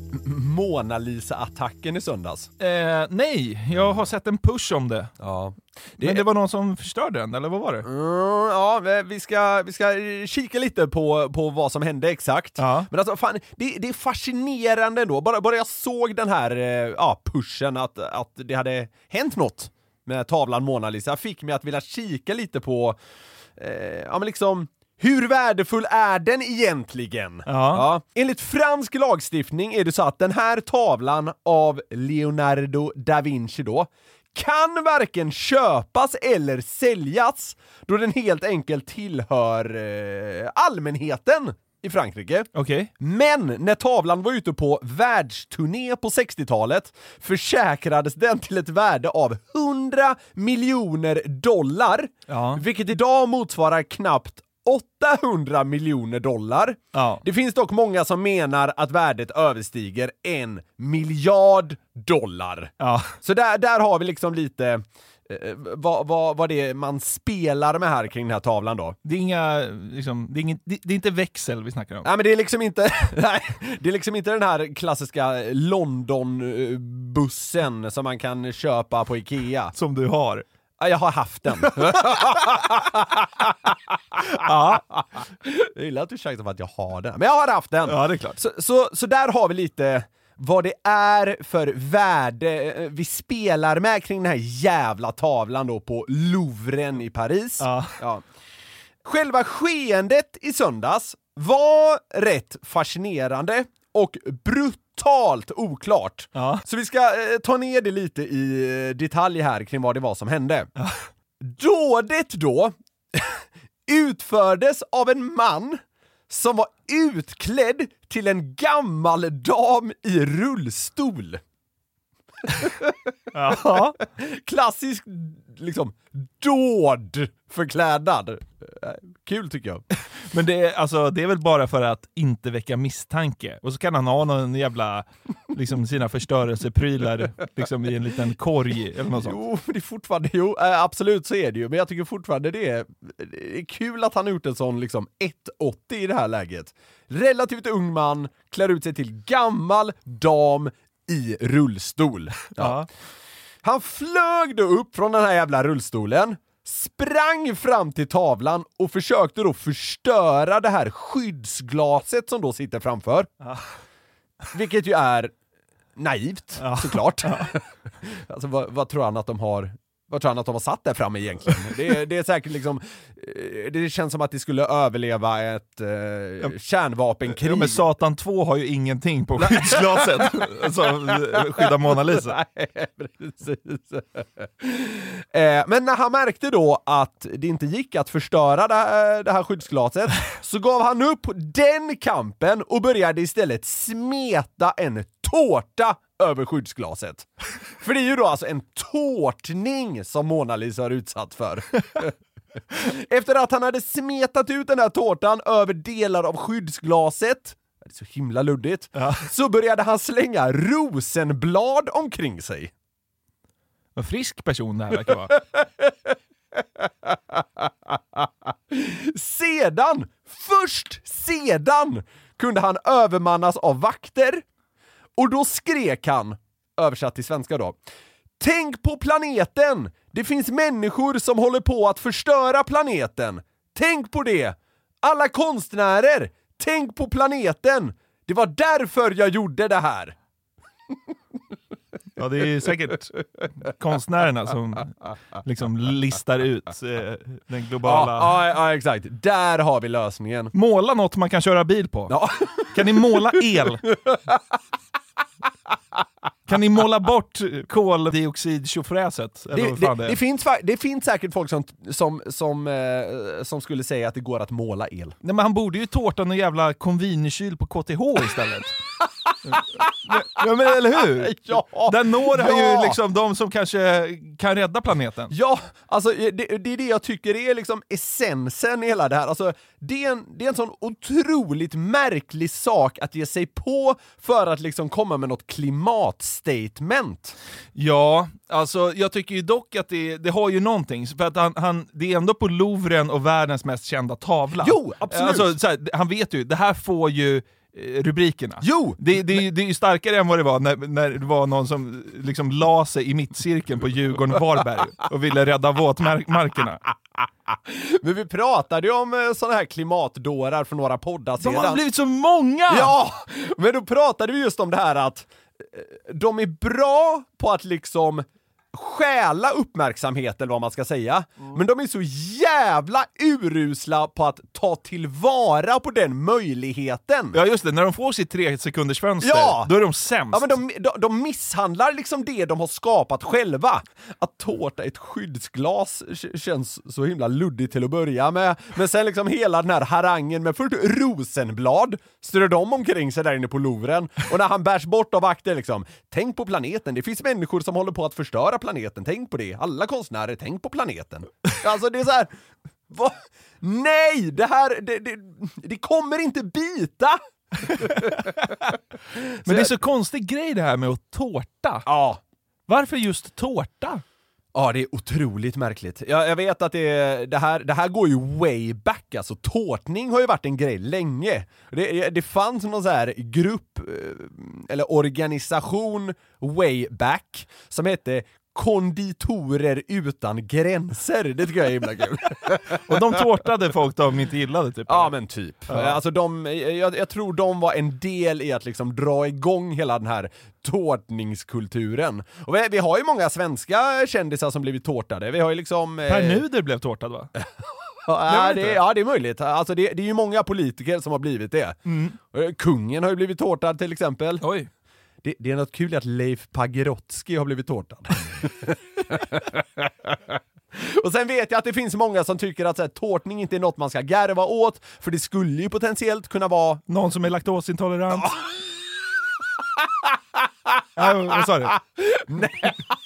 Mona Lisa-attacken i söndags? Eh, nej, jag har sett en push om det. Ja. Men det var någon som förstörde den, eller vad var det? Mm, ja, vi ska, vi ska eh, kika lite på, på vad som hände exakt. Ja. Men alltså, fan, det, det är fascinerande ändå. Bara, bara jag såg den här eh, ja, pushen, att, att det hade hänt något med tavlan Mona Lisa, fick mig att vilja kika lite på, eh, ja men liksom, hur värdefull är den egentligen? Ja. Enligt fransk lagstiftning är det så att den här tavlan av Leonardo da Vinci då, kan varken köpas eller säljas då den helt enkelt tillhör eh, allmänheten i Frankrike. Okej. Men när tavlan var ute på världsturné på 60-talet försäkrades den till ett värde av 100 miljoner dollar, Ja. vilket idag motsvarar knappt 800 miljoner dollar. Ja. Det finns dock många som menar att värdet överstiger en miljard dollar. Ja. Så där, där har vi liksom lite eh, vad, vad, vad det är man spelar med här kring den här tavlan då. Det är inga, liksom, det är, inget, det, det är inte växel vi snackar om. Nej men det är liksom inte, nej, det är liksom inte den här klassiska London-bussen som man kan köpa på Ikea. Som du har. Ja, jag har haft den. Jag gillar att du tjatar på att jag har den, men jag har haft den! Ja, det är klart. Så, så, så där har vi lite vad det är för värde eh, vi spelar med kring den här jävla tavlan då på Louvren i Paris. Ja. Själva skeendet i söndags var rätt fascinerande och brutalt oklart. Ja. Så vi ska eh, ta ner det lite i eh, detalj här kring vad det var som hände. Dådet då utfördes av en man som var utklädd till en gammal dam i rullstol. Ja. Klassisk, liksom, dåd-förklädnad. Eh, Kul tycker jag. Men det är, alltså, det är väl bara för att inte väcka misstanke. Och så kan han ha någon jävla, liksom sina förstörelseprylar liksom, i en liten korg eller något sånt. Jo, det är fortfarande, jo, eh, absolut så är det ju, men jag tycker fortfarande det är, det är kul att han har gjort en sån liksom 180 i det här läget. Relativt ung man, klär ut sig till gammal dam i rullstol. Ja. Han flög då upp från den här jävla rullstolen, sprang fram till tavlan och försökte då förstöra det här skyddsglaset som då sitter framför. Vilket ju är naivt, såklart. alltså vad, vad tror han att de har vad tror han att de har satt där framme egentligen? Det är, det är säkert liksom, eh, det känns som att det skulle överleva ett eh, kärnvapenkrig. Ja, men Satan 2 har ju ingenting på skyddsglaset som skyddar Mona Lisa. Nej, precis. Eh, men när han märkte då att det inte gick att förstöra det här, det här skyddsglaset så gav han upp den kampen och började istället smeta en tårta över skyddsglaset. För det är ju då alltså en tårtning som Mona Lisa har utsatt för. Efter att han hade smetat ut den här tårtan över delar av skyddsglaset, det är så himla luddigt, så började han slänga rosenblad omkring sig. Vad frisk person det här verkar vara. Sedan, först sedan, kunde han övermannas av vakter och då skrek han, översatt till svenska då, Tänk på planeten! Det finns människor som håller på att förstöra planeten. Tänk på det! Alla konstnärer, tänk på planeten! Det var därför jag gjorde det här. Ja, det är säkert konstnärerna som liksom listar ut eh, den globala... Ja, ja, ja, exakt. Där har vi lösningen. Måla något man kan köra bil på. Ja. Kan ni måla el? Kan ni måla bort koldioxidtjofräset? Det, det, det, det, finns, det finns säkert folk som, som, som, eh, som skulle säga att det går att måla el. Nej, men han borde ju tårta någon jävla konvinikyl på KTH istället. Ja men eller hur? Ja. Där når Ja. ju liksom de som kanske kan rädda planeten. Ja, alltså det, det är det jag tycker är liksom essensen i hela det här. Alltså, det, är en, det är en sån otroligt märklig sak att ge sig på för att liksom komma med något klimatstatement. Ja, alltså jag tycker ju dock att det, det har ju någonting, för att han, han, det är ändå på Louvren och världens mest kända tavla. Jo, absolut. Alltså, så här, han vet ju, det här får ju rubrikerna. Jo! Det, det, är ju- det är ju starkare än vad det var när, när det var någon som liksom la sig i mittcirkeln på Djurgården-Varberg och ville rädda våtmarkerna. Men vi pratade ju om eh, såna här klimatdårar för några poddar De sedan. har blivit så många! Ja! Men då pratade vi just om det här att eh, de är bra på att liksom stjäla uppmärksamhet eller vad man ska säga, men de är så jävla urusla på att ta tillvara på den möjligheten. Ja just det, när de får sitt tre sekunders fönster, Ja! då är de sämst. Ja, men de, de, de misshandlar liksom det de har skapat själva. Att tårta ett skyddsglas känns så himla luddigt till att börja med, men sen liksom hela den här harangen med först rosenblad, strör de omkring sig där inne på Louvren, och när han bärs bort av vakter liksom, tänk på planeten, det finns människor som håller på att förstöra planeten, tänk på det, alla konstnärer, tänk på planeten. Alltså det är så här. Va? Nej! Det här, det, det, det kommer inte bita! Men det är så konstig grej det här med att tårta. Ja, Varför just tårta? Ja, det är otroligt märkligt. Jag, jag vet att det, det, här, det här går ju way back, alltså tårtning har ju varit en grej länge. Det, det fanns någon så här grupp, eh, eller organisation way back, som hette Konditorer utan gränser. Det tycker jag är himla kul. Och de tårtade folk de inte gillade typ? Ja men typ. Alltså de, jag, jag tror de var en del i att liksom dra igång hela den här tårtningskulturen. Och vi, vi har ju många svenska kändisar som blivit tårtade. Vi har ju liksom... eh, Per Nuder blev tårtad va? Ja, det, ja, det är möjligt. Alltså det, det är ju många politiker som har blivit det. Eh, Kungen har ju blivit tårtad till exempel. Oj. Det, det är något kul att Leif Pagrotsky har blivit tårtad. Och sen vet jag att det finns många som tycker att så här, tårtning inte är något man ska garva åt, för det skulle ju potentiellt kunna vara Någon som är laktosintolerant? Ja, vad sa du?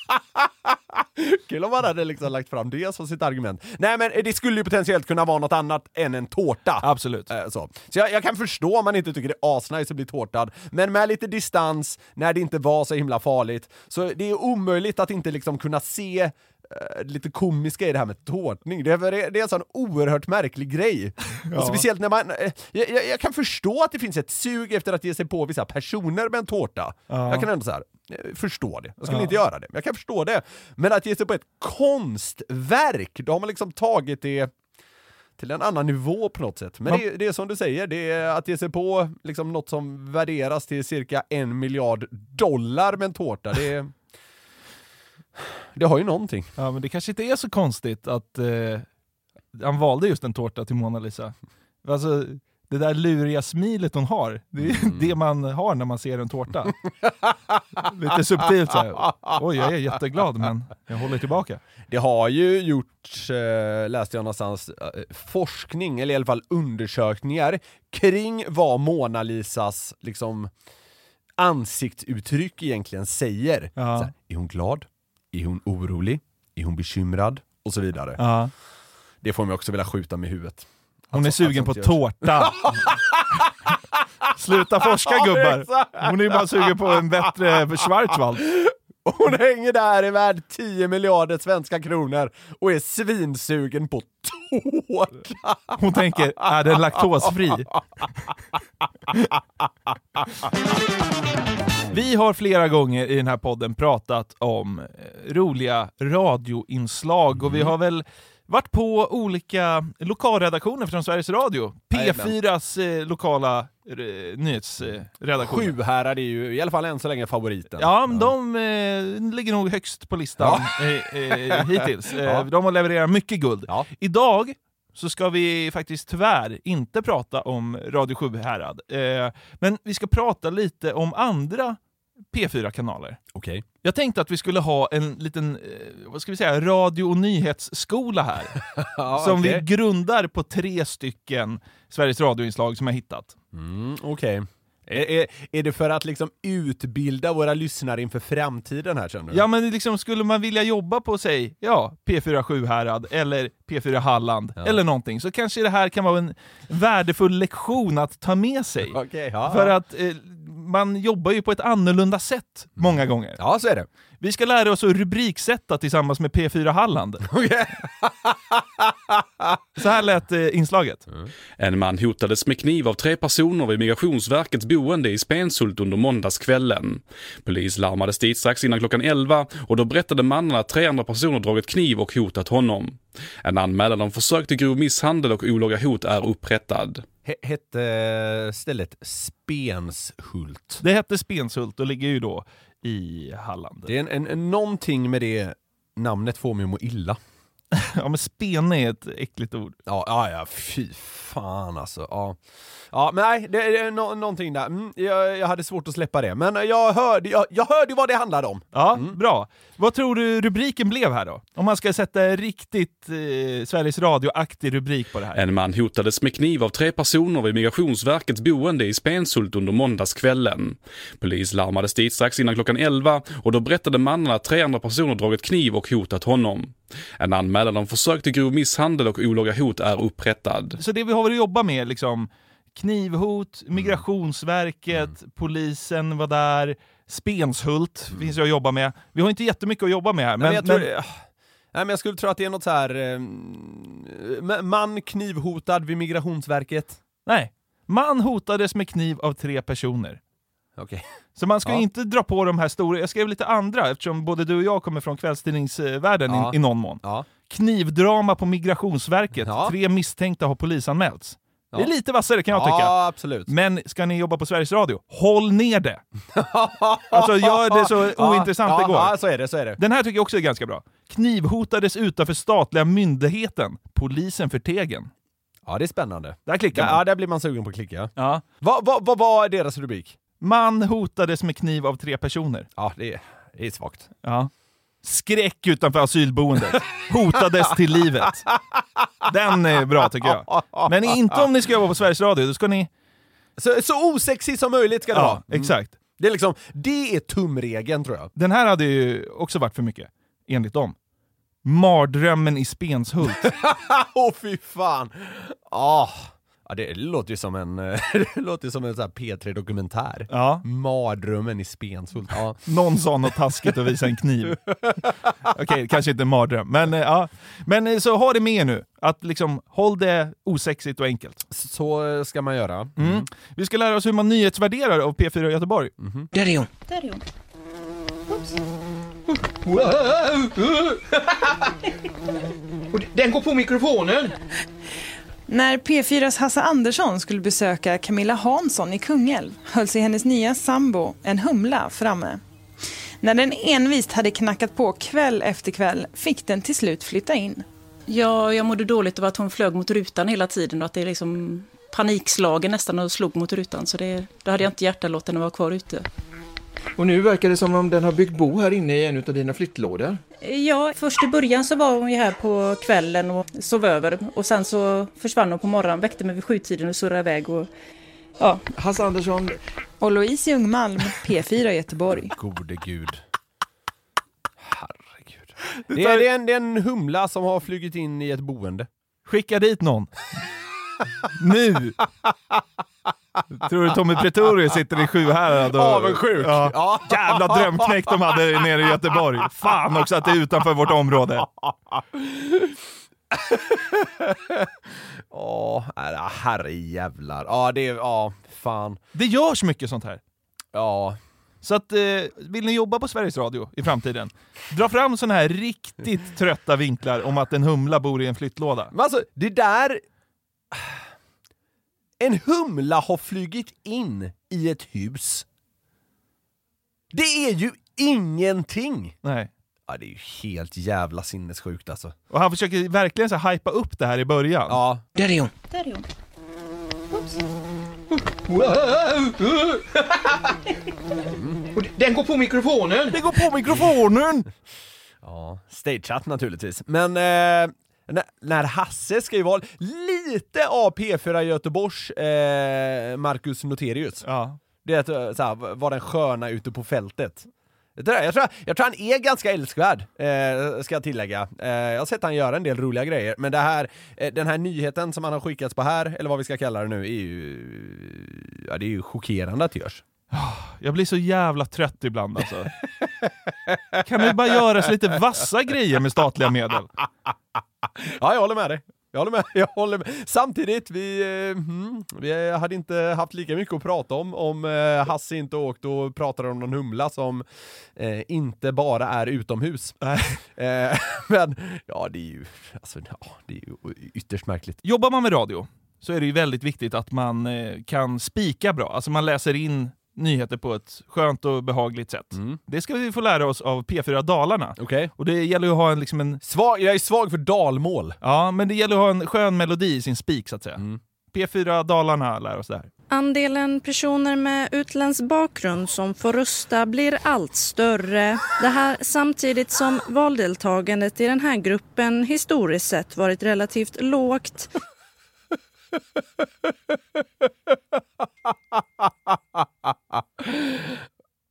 Kul om man hade liksom lagt fram det som sitt argument. Nej men det skulle ju potentiellt kunna vara något annat än en tårta. Absolut. Eh, Så, så jag, jag kan förstå om man inte tycker det är asnice att bli tårtad, men med lite distans, när det inte var så himla farligt, så det är omöjligt att inte liksom kunna se lite komiska i det här med tårtning. Det är, det är en sån oerhört märklig grej. Och speciellt när man... eh, Jag, jag, jag kan förstå att det finns ett sug efter att ge sig på vissa personer med en tårta. Jag kan ändå så här, eh, förstå det. Jag skulle inte göra det, men jag kan förstå det. Men att ge sig på ett konstverk, då har man liksom tagit det till en annan nivå på något sätt. Men Man- det, det är som du säger, det är att ge sig på liksom något som värderas till cirka en miljard dollar med en tårta. Det, är, det har ju någonting. Ja, men det kanske inte är så konstigt att eh, han valde just en tårta till Mona Lisa. Alltså, det där luriga smilet hon har, det är Mm. det man har när man ser en tårta. Lite subtilt så här. Oj, jag är jätteglad men jag håller tillbaka. Det har ju gjorts, eh, läste jag någonstans, eh, forskning, eller i alla fall undersökningar, kring vad Mona Lisas liksom ansiktsuttryck egentligen säger. Ja. Här, är hon glad? Är hon orolig? Är hon bekymrad? Och så vidare. Ja. Det får mig också vilja skjuta med huvudet. Hon är Att så- sugen att på tårta. Sluta forska gubbar! Hon är bara sugen på en bättre Schwarzwald. Hon hänger där är värd 10 miljarder svenska kronor och är svinsugen på tårta. Hon tänker, är den laktosfri? Vi har flera gånger i den här podden pratat om eh, roliga radioinslag och vi har väl varit på olika lokalredaktioner från Sveriges Radio. P4s eh, lokala eh, nyhetsredaktion. Sjuhärad är ju i alla fall än så länge favoriten. Ja, men de eh, ligger nog högst på listan eh, eh, hittills. Eh, De har levererat mycket guld. Ja. Idag så ska vi faktiskt tyvärr inte prata om Radio Sjuhärad. Eh, men vi ska prata lite om andra P4-kanaler. Okej. Jag tänkte att vi skulle ha en liten, eh, vad ska vi säga, radio och nyhetsskola här. Ja, som okej. vi grundar på tre stycken Sveriges Radio-inslag som jag hittat. Mm, Okej. Är, är, är det för att liksom utbilda våra lyssnare inför framtiden här känner du? Ja men liksom, skulle man vilja jobba på sig, ja, P4 Sjuhärad eller P4 Halland eller någonting, så kanske det här kan vara en värdefull lektion att ta med sig. Okej, ja. För att eh, man jobbar ju på ett annorlunda sätt många gånger. Ja, så är det. Vi ska lära oss att rubriksätta tillsammans med P4 Halland. Så här lät eh, inslaget. En man hotades med kniv av tre personer vid Migrationsverkets boende i Spenshult under måndagskvällen. Polis larmades dit strax innan klockan 11 och då berättade mannen att tre andra personer dragit kniv och hotat honom. En anmälan om försök till grov misshandel och olaga hot är upprättad. He- hette stället Spenshult. Det hette Spenshult och ligger ju då i Halland. Det är en, en, en, någonting med det namnet får mig att må illa. Ja men spene är ett äckligt ord. Ja, ja, ja fy fan alltså. Ja, ja men nej, det är nå- någonting där. Mm, jag, jag hade svårt att släppa det, men jag hörde, jag, jag hörde vad det handlade om. Ja, bra. Vad tror du rubriken blev här då? Om man ska sätta en riktigt eh, Sveriges Radio-aktig rubrik på det här. En man hotades med kniv av tre personer vid Migrationsverkets boende i Spenshult under måndagskvällen. Polis larmades dit strax innan klockan 11 och då berättade mannen att tre andra personer dragit kniv och hotat honom. En anmälan om försök till grov misshandel och olaga hot är upprättad. Så det vi har att jobba med liksom knivhot, Migrationsverket, polisen var där, Spenshult finns ju att jobba med. Vi har inte jättemycket att jobba med här, Men, men, jag tror, men- nej, men jag skulle tro att det är något så här eh, man knivhotad vid Migrationsverket. nej. Man hotades med kniv av tre personer. Okej. Så man ska Ja. inte dra på de här stora, jag skrev lite andra eftersom både du och jag kommer från kvällstidningsvärlden Ja. i, i någon mån. Ja. Knivdrama på Migrationsverket, Ja. tre misstänkta har polisanmälts. Det är Ja. lite vassare kan jag tycka. Ja, absolut. Men ska ni jobba på Sveriges Radio, håll ner det! alltså gör det så ointressant ja, det går. Ja, så är det, så är det. Den här tycker jag också är ganska bra. Knivhotades utanför statliga myndigheten. Polisen för tegen. Ja, det är spännande. Där klickar Ja, man. ja, där blir man sugen på att klicka. Ja. Vad vad- vad var deras rubrik? Man hotades med kniv av tre personer. Ja, det är, det är svagt. Ja. Skräck utanför asylboendet. Hotades till livet. Den är bra tycker jag. Men inte om ni ska jobba på Sveriges Radio, då ska ni... Så, så osexig som möjligt ska det Ja, vara. Mm. exakt. Det är liksom, det är tumregeln tror jag. Den här hade ju också varit för mycket, enligt dem. Mardrömmen i Spenshult. Åh fy fan! Ah. Ja, det låter ju som en, det låter ju som en här P3-dokumentär. Ja. Mardrömmen i Spenshult. Ja. Någon sa något taskigt och visade en kniv. Okej, kanske inte en mardröm. Men, eh, ja. men eh, så ha det med nu, att liksom håll det osexigt och enkelt. Så ska man göra. Mm. Vi ska lära oss hur man nyhetsvärderar av P4 Göteborg. Där är hon. Där är hon. Och Den går på mikrofonen. När P4s Hasse Andersson skulle besöka Camilla Hansson i Kungälv höll sig hennes nya sambo, en humla, framme. När den envist hade knackat på kväll efter kväll fick den till slut flytta in. Ja, jag mådde dåligt av att hon flög mot rutan hela tiden och att det liksom panikslagen nästan och slog mot rutan. Så det, då hade jag inte hjärta att låta henne vara kvar ute. Och nu verkar det som om den har byggt bo här inne i en av dina flyttlådor. Ja, först i början så var hon ju här på kvällen och sov över och sen så försvann hon på morgonen, väckte mig vid sjutiden och surrade iväg. Och Ja. Hasse Andersson, Och Louise Ljungmalm, P4 Göteborg. Gode gud. Herregud. Det är, det, är en, det är en humla som har flugit in i ett boende. Skicka dit någon. nu! Tror du Tommy Pretorius sitter i Sjuhärad och... Avundsjuk. Ja. Ja. Jävla drömknäck de hade nere i Göteborg. Fan också att det är utanför vårt område. Åh, nej, herrejävlar. Ja, det är, ja, fan. Det görs mycket sånt här. Ja. Så att, eh, vill ni jobba på Sveriges Radio i framtiden, dra fram såna här riktigt trötta vinklar om att en humla bor i en flyttlåda. Men alltså, det där... En humla har flugit in i ett hus. Det är ju ingenting! Nej. Ja, det är ju helt jävla sinnessjukt alltså. Och han försöker verkligen så här hypa upp det här i början. Ja. där är hon. Där är hon. Och den går på mikrofonen! Det går på mikrofonen! Ja, stageat naturligtvis. Men eh, när, när Hasse ska ju vara lite av P4 Göteborgs eh, Marcus Noterius. Ja. Det är att eh, så här, vara den sköna ute på fältet. Det där, jag, tror, jag tror han är ganska älskvärd, eh, ska jag tillägga. Eh, jag har sett han göra en del roliga grejer, men det här, eh, den här nyheten som han har skickats på här, eller vad vi ska kalla det nu, är ju... Ja, det är ju chockerande att det görs. Jag blir så jävla trött ibland alltså. Kan vi bara göra så lite vassa grejer med statliga medel? Ja, jag håller med dig. Jag håller med. Jag håller med. Samtidigt, vi, eh, mm, vi hade inte haft lika mycket att prata om om eh, Hasse inte åkt och pratade om någon humla som eh, inte bara är utomhus. Eh, men ja, det är ju, alltså, ja, det är ju ytterst märkligt. Jobbar man med radio så är det ju väldigt viktigt att man kan spika bra, alltså man läser in nyheter på ett skönt och behagligt sätt. Det ska vi få lära oss av P4 Dalarna. Okej. Och det gäller ju att ha en, liksom en... Svag, jag är svag för dalmål. Ja, men det gäller att ha en skön melodi i sin spik så att säga. Mm. P4 Dalarna lär oss det här. Andelen personer med utländsk bakgrund som får rösta blir allt större. Det här samtidigt som valdeltagandet i den här gruppen historiskt sett varit relativt lågt.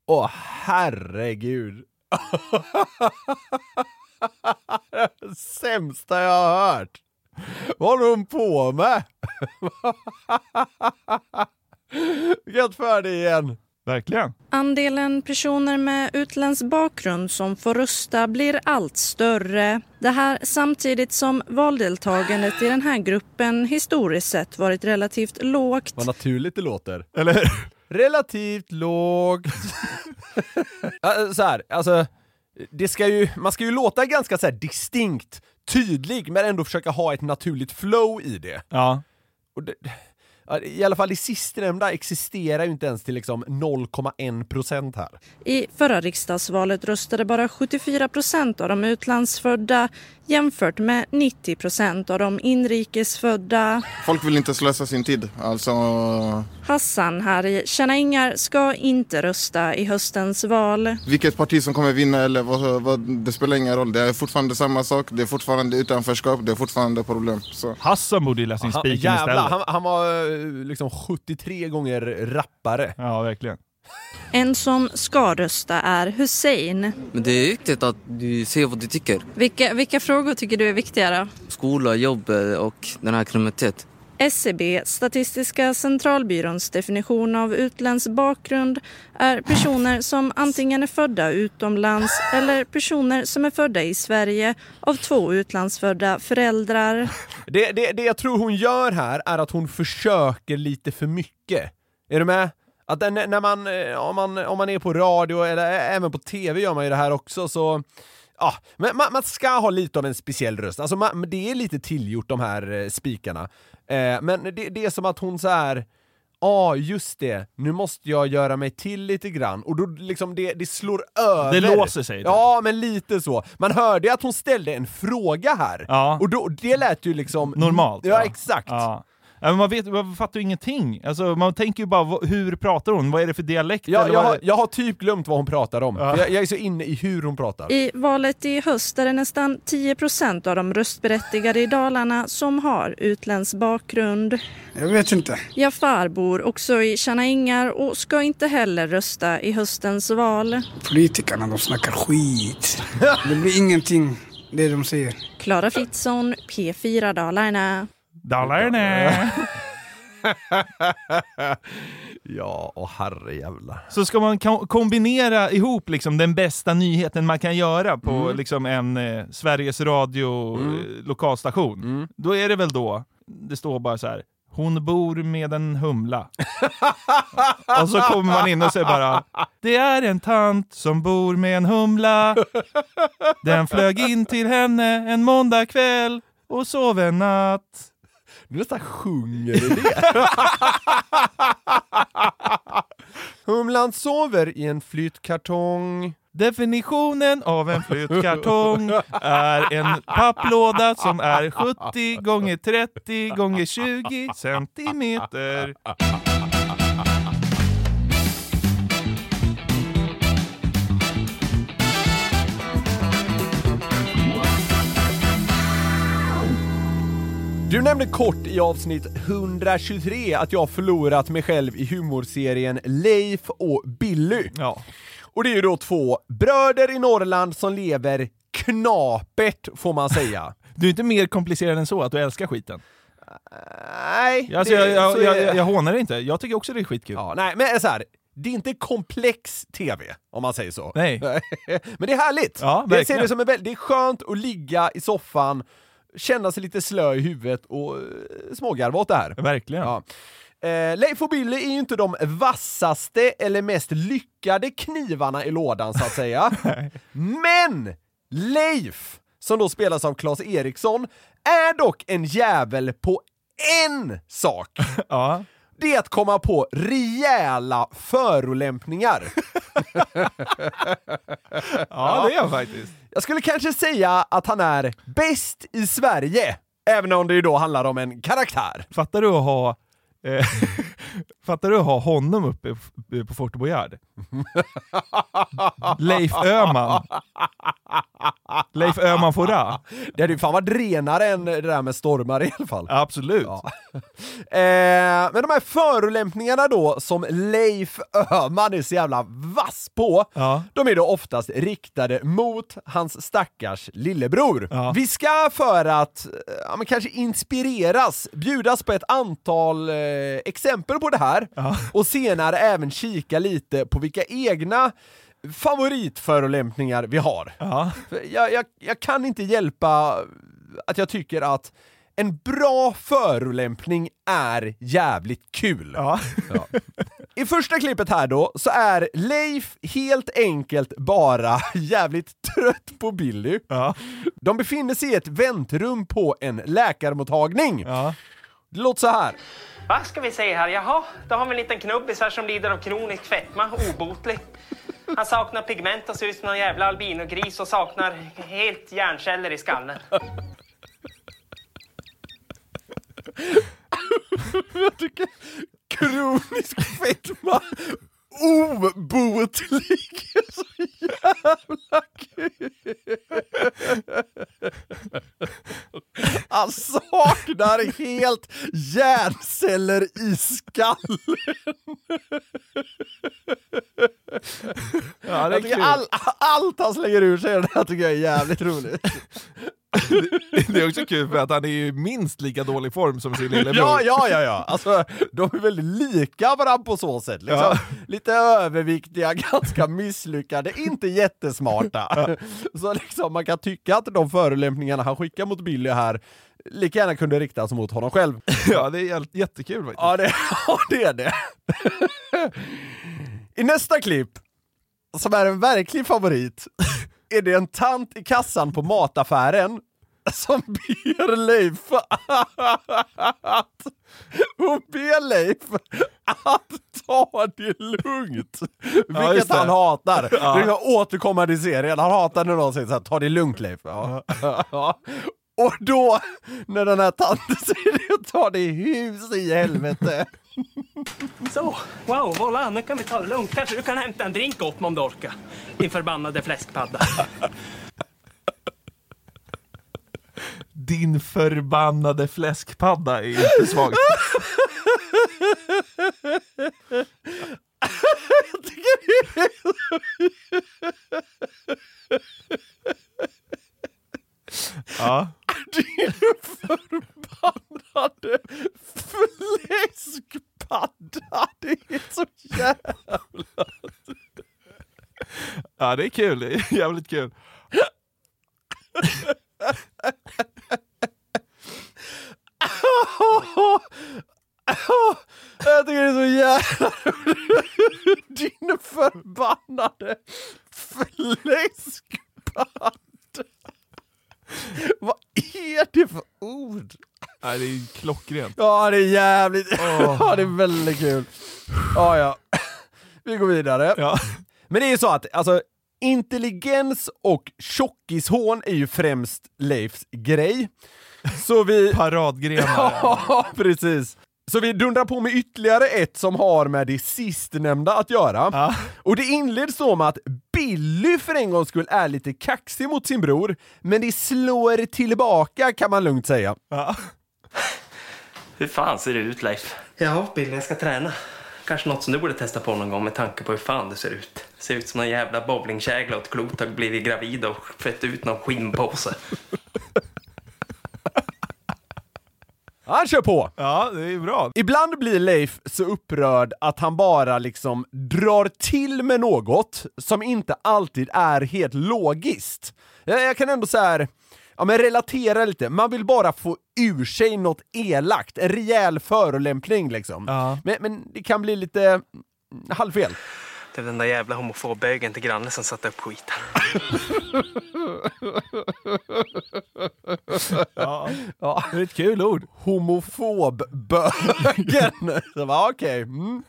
Åh herregud. det sämsta jag har hört. Vad håller hon på med? Vi kan inte det igen. Verkligen. Andelen personer med utländsk bakgrund som får rösta blir allt större. Det här samtidigt som valdeltagandet i den här gruppen historiskt sett varit relativt lågt. Vad naturligt det låter. Eller Relativt lågt. Så här, alltså, det ska ju, man ska ju låta ganska så här distinkt, tydlig, men ändå försöka ha ett naturligt flow i det. Ja. Och det ja, I alla fall det sistnämnda existerar ju inte ens till liksom 0,1% här. I förra riksdagsvalet röstade bara 74 procent av de utlandsfödda jämfört med 90 procent av de inrikesfödda. Folk vill inte slösa sin tid. Alltså, Hassan här i Tjäna Ingar ska inte rösta i höstens val. vilket parti som kommer vinna eller vad, vad, det spelar ingen roll. Det är fortfarande samma sak. Det är fortfarande utanförskap. Det är fortfarande problem. Så. Hassan borde ju läsa in Han, spiken istället. han, han var eh, liksom 73 gånger rappare. Ja, verkligen. En som ska rösta är Hussein. Men det är viktigt att du ser vad du tycker. Vilka, vilka frågor tycker du är viktigare? Skola, jobb eh, och den här kriminalitet. SCB, Statistiska centralbyråns definition av utländsk bakgrund är personer som antingen är födda utomlands eller personer som är födda i Sverige av två utlandsfödda föräldrar. Det, det, det jag tror hon gör här är att hon försöker lite för mycket. Är du med? Att när man, eh, om, man, om man är på radio eller även på TV gör man ju det här också så Ja, men man, man ska ha lite av en speciell röst. Alltså man, det är lite tillgjort de här eh, spikarna. Eh, men det, det är som att hon så här. Ja, ah, just det. Nu måste jag göra mig till lite grann. Och då liksom det, det slår över. Det låser sig, typ. Ja, men lite så. Man hörde att hon ställde en fråga här. Ja. Och då, det lät ju liksom... Normalt. Ja, exakt. Ja. Ja, man, vet, man fattar ju ingenting. Alltså, man tänker ju bara, hur pratar hon? Vad är det för dialekt? Jag, eller jag, har, jag har typ glömt vad hon pratar om. Ja. Jag, jag är så inne i hur hon pratar. I valet i höst är det nästan 10 procent av de röstberättigade i Dalarna som har utländsk bakgrund. Jag vet inte. Jafar bor också i Tjärna och ska inte heller rösta i höstens val. Politikerna de snackar skit. Det blir ingenting det de säger. Klara Fritzson, P4 Dalarna. Dalarna! ja, och herrejävlar. Så ska man ko- kombinera ihop liksom den bästa nyheten man kan göra på Mm. liksom en eh, Sveriges Radio Mm. eh, lokalstation, då är det väl då, det står bara så här. Hon bor med en humla. och så kommer man in och säger bara Det är en tant som bor med en humla. Den flög in till henne en måndag kväll och sov en natt. Du nästan sjunger i det. Humlan sover i en flyttkartong. Definitionen av en flyttkartong är en papplåda som är 70 gånger 30 gånger 20 centimeter. Du nämnde kort i avsnitt 123 att jag förlorat mig själv i humorserien Leif och Billy. Ja. Och det är ju då två bröder i Norrland som lever knapert, får man säga. Du är inte mer komplicerad än så, att du älskar skiten. Nej, Alltså, det- jag, jag, jag, det. jag, jag hånar det inte. Jag tycker också det är skitkul. Ja, nej, men så här, det är inte komplex TV, om man säger så. Nej. men det är härligt! Ja, jag ser det, som en, det är skönt att ligga i soffan, känna sig lite slö i huvudet och eh, smågarva åt det här. Verkligen. Ja. Eh, Leif och Billy är ju inte de vassaste eller mest lyckade knivarna i lådan så att säga. Men Leif, som då spelas av Claes Eriksson, är dock en jävel på en sak. Ja. Det är att komma på rejäla förolämpningar. Ja, det är han faktiskt. Jag skulle kanske säga att han är bäst i Sverige, även om det ju då handlar om en karaktär. Fattar du att ha eh, Fattar du att ha honom uppe på Fort Boyard? Leif Öhman. Leif Öhman Fora. Det hade ju fan varit renare än det där med stormar i alla fall. Absolut. Eh, men de här förolämpningarna då, som Leif Öhman är så jävla vass på, de är då oftast riktade mot hans stackars lillebror. Vi ska för att, eh, ja, men kanske inspireras, bjudas på ett antal eh, exempel på det här, och senare även kika lite på vilka egna favoritförolämpningar vi har. För Jag, jag, jag kan inte hjälpa att jag tycker att en bra förolämpning är jävligt kul. Ja. I första klippet här då, så är Leif helt enkelt bara jävligt trött på Billy. De befinner sig i ett väntrum på en läkarmottagning. Det låter så här. Vad ska vi säga här? Jaha, då har vi en liten knubbis här som lider av kronisk fetma, obotlig. Han saknar pigment och ser ut som någon jävla albinogris och saknar helt hjärnceller i skallen. jag tycker kronisk fetma obotlig så jävla kul! Han saknar helt hjärnceller i skallen! Ja, kul. all, allt han slänger ur sig, det här tycker jag är jävligt roligt. Det är också kul för att han är i minst lika dålig form som sin lillebror. Ja, ja, ja, ja. Alltså, de är väldigt lika varandra på så sätt. Liksom. Ja. Lite överviktiga, ganska misslyckade, inte jättesmarta. Så liksom, man kan tycka att de förolämpningarna han skickar mot Billy här lika gärna kunde riktas mot honom själv. Ja, det är jä- jättekul faktiskt. Ja, det, ja, det är det. I nästa klipp, som är en verklig favorit, är det en tant i kassan på mataffären som ber Leif att... Hon ber Leif att ta det lugnt. Ja, Vilket det. han hatar. Ja. Det är återkommande i serien. Han hatar när någon säger såhär, ta det lugnt Leif. Ja. Ja. Och då, när den här tanten säger det, tar det hus i helvete. Så, wow, voilà, nu kan vi ta det lugnt. Kanske du kan hämta en drink åt mig om du orkar. Din förbannade fläskpadda. Din förbannade fläskpadda är inte svagt. Jag tycker det är Ja. Din förbannade fläskpadda. Det är så jävla... Ja, det är kul. Det är jävligt kul. Jag tycker det är så jävla Din förbannade fläskpadda. Vad är det för ord? Ja, det är klockrent. Ja, det är jävligt... Åh. Ja, det är väldigt kul. Ja, ja. Vi går vidare. Ja. Men det är ju så att, alltså, intelligens och tjockishån är ju främst Leifs grej. Så vi... Paradgrenar. Ja, precis. Så vi dundrar på med ytterligare ett som har med det sistnämnda att göra. Och det inleds så med att Billy för en gångs skull är lite kaxig mot sin bror, men det slår tillbaka kan man lugnt säga. Hur fan ser det ut, Leif? Ja, Billy, jag ska träna. Kanske något som du borde testa på någon gång med tanke på hur fan du ser ut. Ser ut som en jävla bowlingkägla och ett klot har blivit gravid och fött ut någon skinnpåse. Han kör på! Ja, det är bra. Ibland blir Leif så upprörd att han bara liksom drar till med något som inte alltid är helt logiskt. Jag, jag kan ändå så här, ja men relatera lite, man vill bara få ur sig något elakt, en rejäl förolämpning liksom. Men, men det kan bli lite mm, halvfel. Det är den där jävla homofobbögen till grannen som satte upp skiten. Ja. ja. Det är ett kul ord. Homofobbögen! Okej. Mm.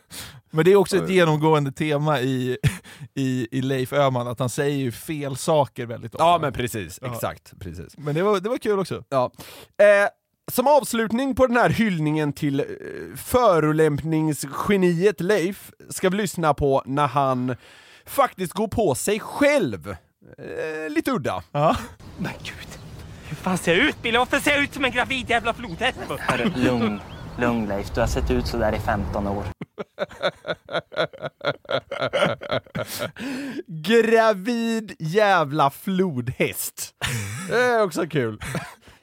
Men det är också ett genomgående tema i, i, i Leif Öhman, att han säger ju fel saker väldigt ofta. Ja men precis, Ja. exakt. Precis. Men det var, det var kul också. Ja. Eh, som avslutning på den här hyllningen till eh, förolämpningsgeniet Leif ska vi lyssna på när han faktiskt går på sig själv. Eh, lite udda. Ja. Men gud, hur fan ser jag ut Billy? Varför ser jag ut som en gravid jävla flodhäst? Lugn, lugn Leif. Du har sett ut så där i 15 år. Gravid jävla flodhäst. Det är också kul.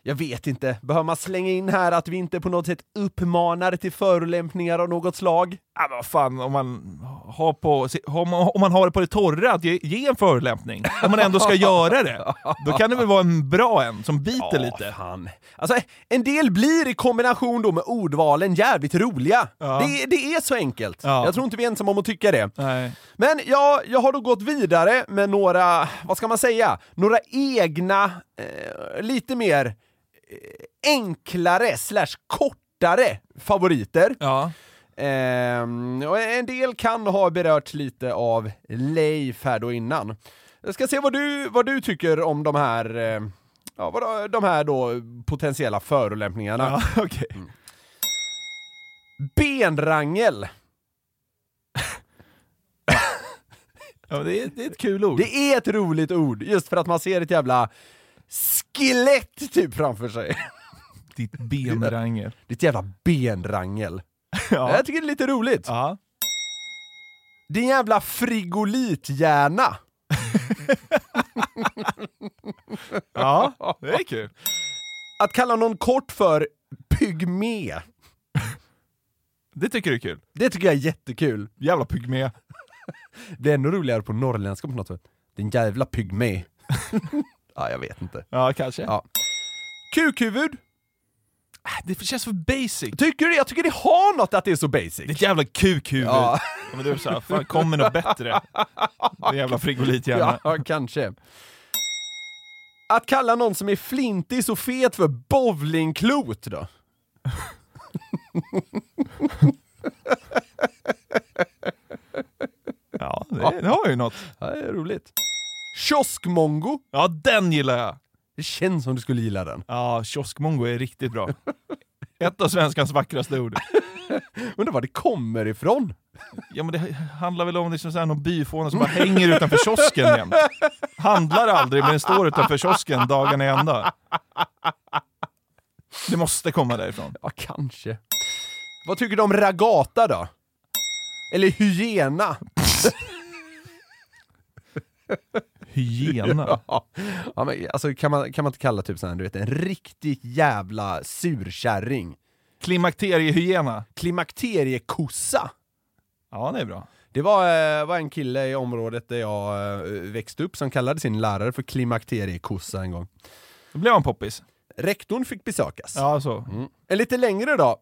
Jag vet inte, behöver man slänga in här att vi inte på något sätt uppmanar till förolämpningar av något slag? Ja, vad fan, om man har, på, om man, om man har det på det torra, att ge, ge en förolämpning. Om man ändå ska göra det. Då kan det väl vara en bra en, som biter Ja, lite. Fan. Alltså, en del blir i kombination då med ordvalen jävligt roliga. Ja. Det, det är så enkelt. Ja. Jag tror inte vi är ensamma om att tycka det. Nej. Men ja, jag har då gått vidare med några, vad ska man säga, några egna, eh, lite mer eh, enklare slash kortare favoriter. Ja. Ehm, och en del kan ha berört lite av Leif här då innan. Jag ska se vad du, vad du tycker om de här, eh, ja, vad, de här då potentiella förolämpningarna. Ja, okej. Benrangel. Ja, det, är, det är ett kul ord. Det är ett roligt ord, just för att man ser ett jävla skelett typ framför sig. Ditt benrangel. Ditt jävla benrangel. Ja. Jag tycker det är lite roligt. Ja. Din jävla frigolithjärna. ja, det är kul. Att kalla någon kort för pygmé. Det tycker du är kul? Det tycker jag är jättekul. Jävla pygmé. Det är ännu roligare på norrländska på något sätt. Din jävla pygmé. ja, jag vet inte. Ja, kanske. Ja. Kukhuvud. Det känns för basic. Tycker du? Jag tycker det har något att det är så basic. Det är ett jävla kukhuvud. Ja. Ja. Men du sa, fan kommer något bättre? Det jävla frigolithjärna. Ja, kanske. Att kalla någon som är flintig så fet för bowlingklot då? Ja, det, det har ju något. Ja, det är roligt. Kioskmongo. Ja, den gillar jag. Det känns som du skulle gilla den. Ja, kioskmongo är riktigt bra. Ett av svenskans vackraste ord. Undrar var det kommer ifrån? Ja men det handlar väl om liksom så här någon byfåne som bara hänger utanför kiosken jämt. Handlar aldrig men den står utanför kiosken dagen i ända. Det måste komma därifrån. Ja, kanske. Vad tycker du om ragata då? Eller hyena? Hyena? ja, men alltså kan man, kan man inte kalla typ sån här, du vet, en riktigt jävla surkärring? Klimakteriehyena? Klimakteriekossa? Ja, det är bra. Det var, eh, var en kille i området där jag eh, växte upp som kallade sin lärare för klimakteriekossa en gång. Då blev han poppis. Rektorn fick besökas. Ja, så. Mm. En lite längre då.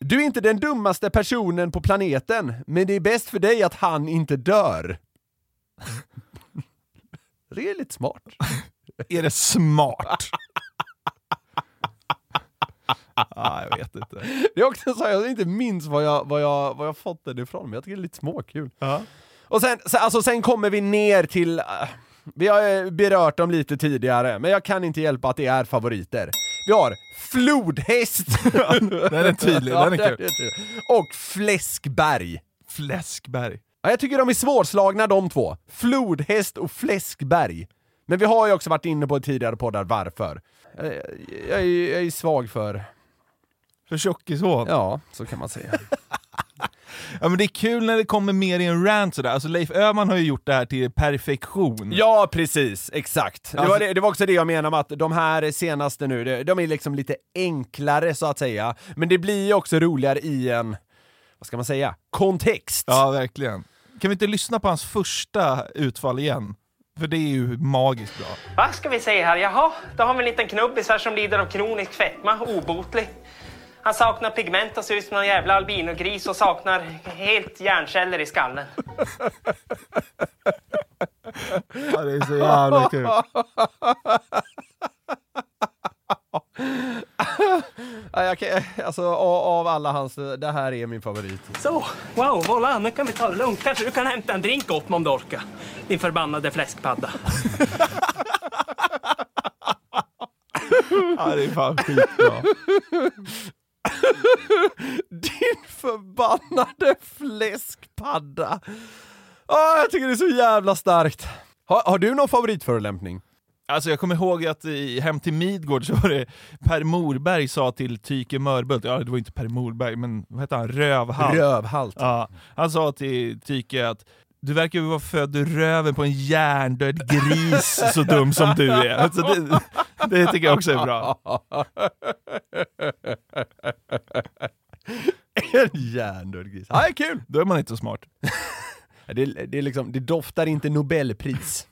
Du är inte den dummaste personen på planeten, men det är bäst för dig att han inte dör. Det är lite smart. Är det smart? ah, jag vet inte. Det är också så jag inte minns vad jag, vad jag, vad jag fått den ifrån, men jag tycker det är lite småkul. Ja. Och sen, alltså, sen kommer vi ner till, äh, vi har eh, berört dem lite tidigare, men jag kan inte hjälpa att det är favoriter. Vi har flodhäst! den är tydlig, den är kul. Och fläskberg. Fläskberg. Ja, jag tycker de är svårslagna de två. Flodhäst och fläskberg. Men vi har ju också varit inne på tidigare poddar varför. Jag, jag, jag, är, jag är svag för... För tjockishån? Ja, så kan man säga. Ja men det är kul när det kommer mer i en rant sådär, alltså Leif Öhman har ju gjort det här till perfektion. Ja, precis, exakt. Det, Alltså- var det, det var också det jag menade med att de här senaste nu, de, de är liksom lite enklare så att säga, men det blir ju också roligare i en, vad ska man säga, kontext. Ja, verkligen. Kan vi inte lyssna på hans första utfall igen? För det är ju magiskt bra. Vad ska vi säga här? Jaha, då har vi en liten knubbis här som lider av kronisk fetma, obotlig. Han saknar pigment och ser ut som någon jävla albinogris och saknar helt hjärnceller i skallen. Ja, det är så jävla kul. kan, alltså av, av alla hans, det här är min favorit. Så, wow, voilà, nu kan vi ta det lugnt. Kanske du kan hämta en drink åt mig om du orkar. Din förbannade fläskpadda. Ja, det är fan skitbra. Din förbannade fläskpadda! Ah, jag tycker det är så jävla starkt. Har, har du någon favoritförolämpning? Alltså jag kommer ihåg att i Hem till Midgård så var det Per Morberg sa till Tyke Mörbult, ja det var inte Per Morberg, men vad hette han? Rövhalt. Rövhalt. Ja, han sa till Tyke att du verkar vara född ur röven på en hjärndöd gris, så dum som du är. Alltså det, det tycker jag också är bra. en hjärndöd gris. Ja, det är kul! Då är man inte så smart. Det, det, är liksom, det doftar inte Nobelpris.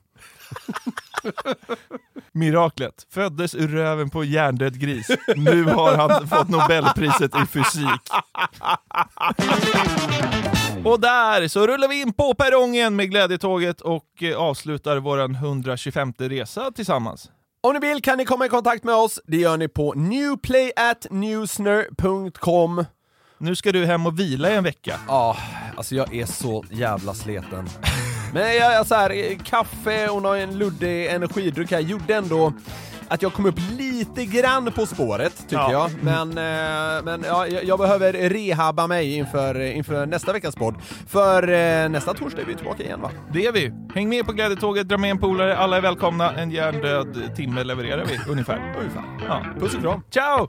Miraklet. Föddes ur röven på hjärndöd gris. Nu har han fått Nobelpriset i fysik. Och där så rullar vi in på perrongen med glädjetåget och eh, avslutar vår 125 resa tillsammans. Om ni vill kan ni komma i kontakt med oss. Det gör ni på newplayatnewsner.com. Nu ska du hem och vila i en vecka. Ja, alltså jag är så jävla sleten. Men jag, så här, kaffe och någon luddig energidryck här gjorde ändå att jag kom upp lite grann på spåret, tycker Ja. jag. Men, eh, men ja, jag, jag behöver rehabba mig inför, inför nästa veckas podd. För eh, nästa torsdag är vi tillbaka igen va? Det är vi. Häng med på glädjetåget, dra med en polare, alla är välkomna. En hjärndöd timme levererar vi, ungefär. Ungefär. Ja. Puss och kram. Ciao!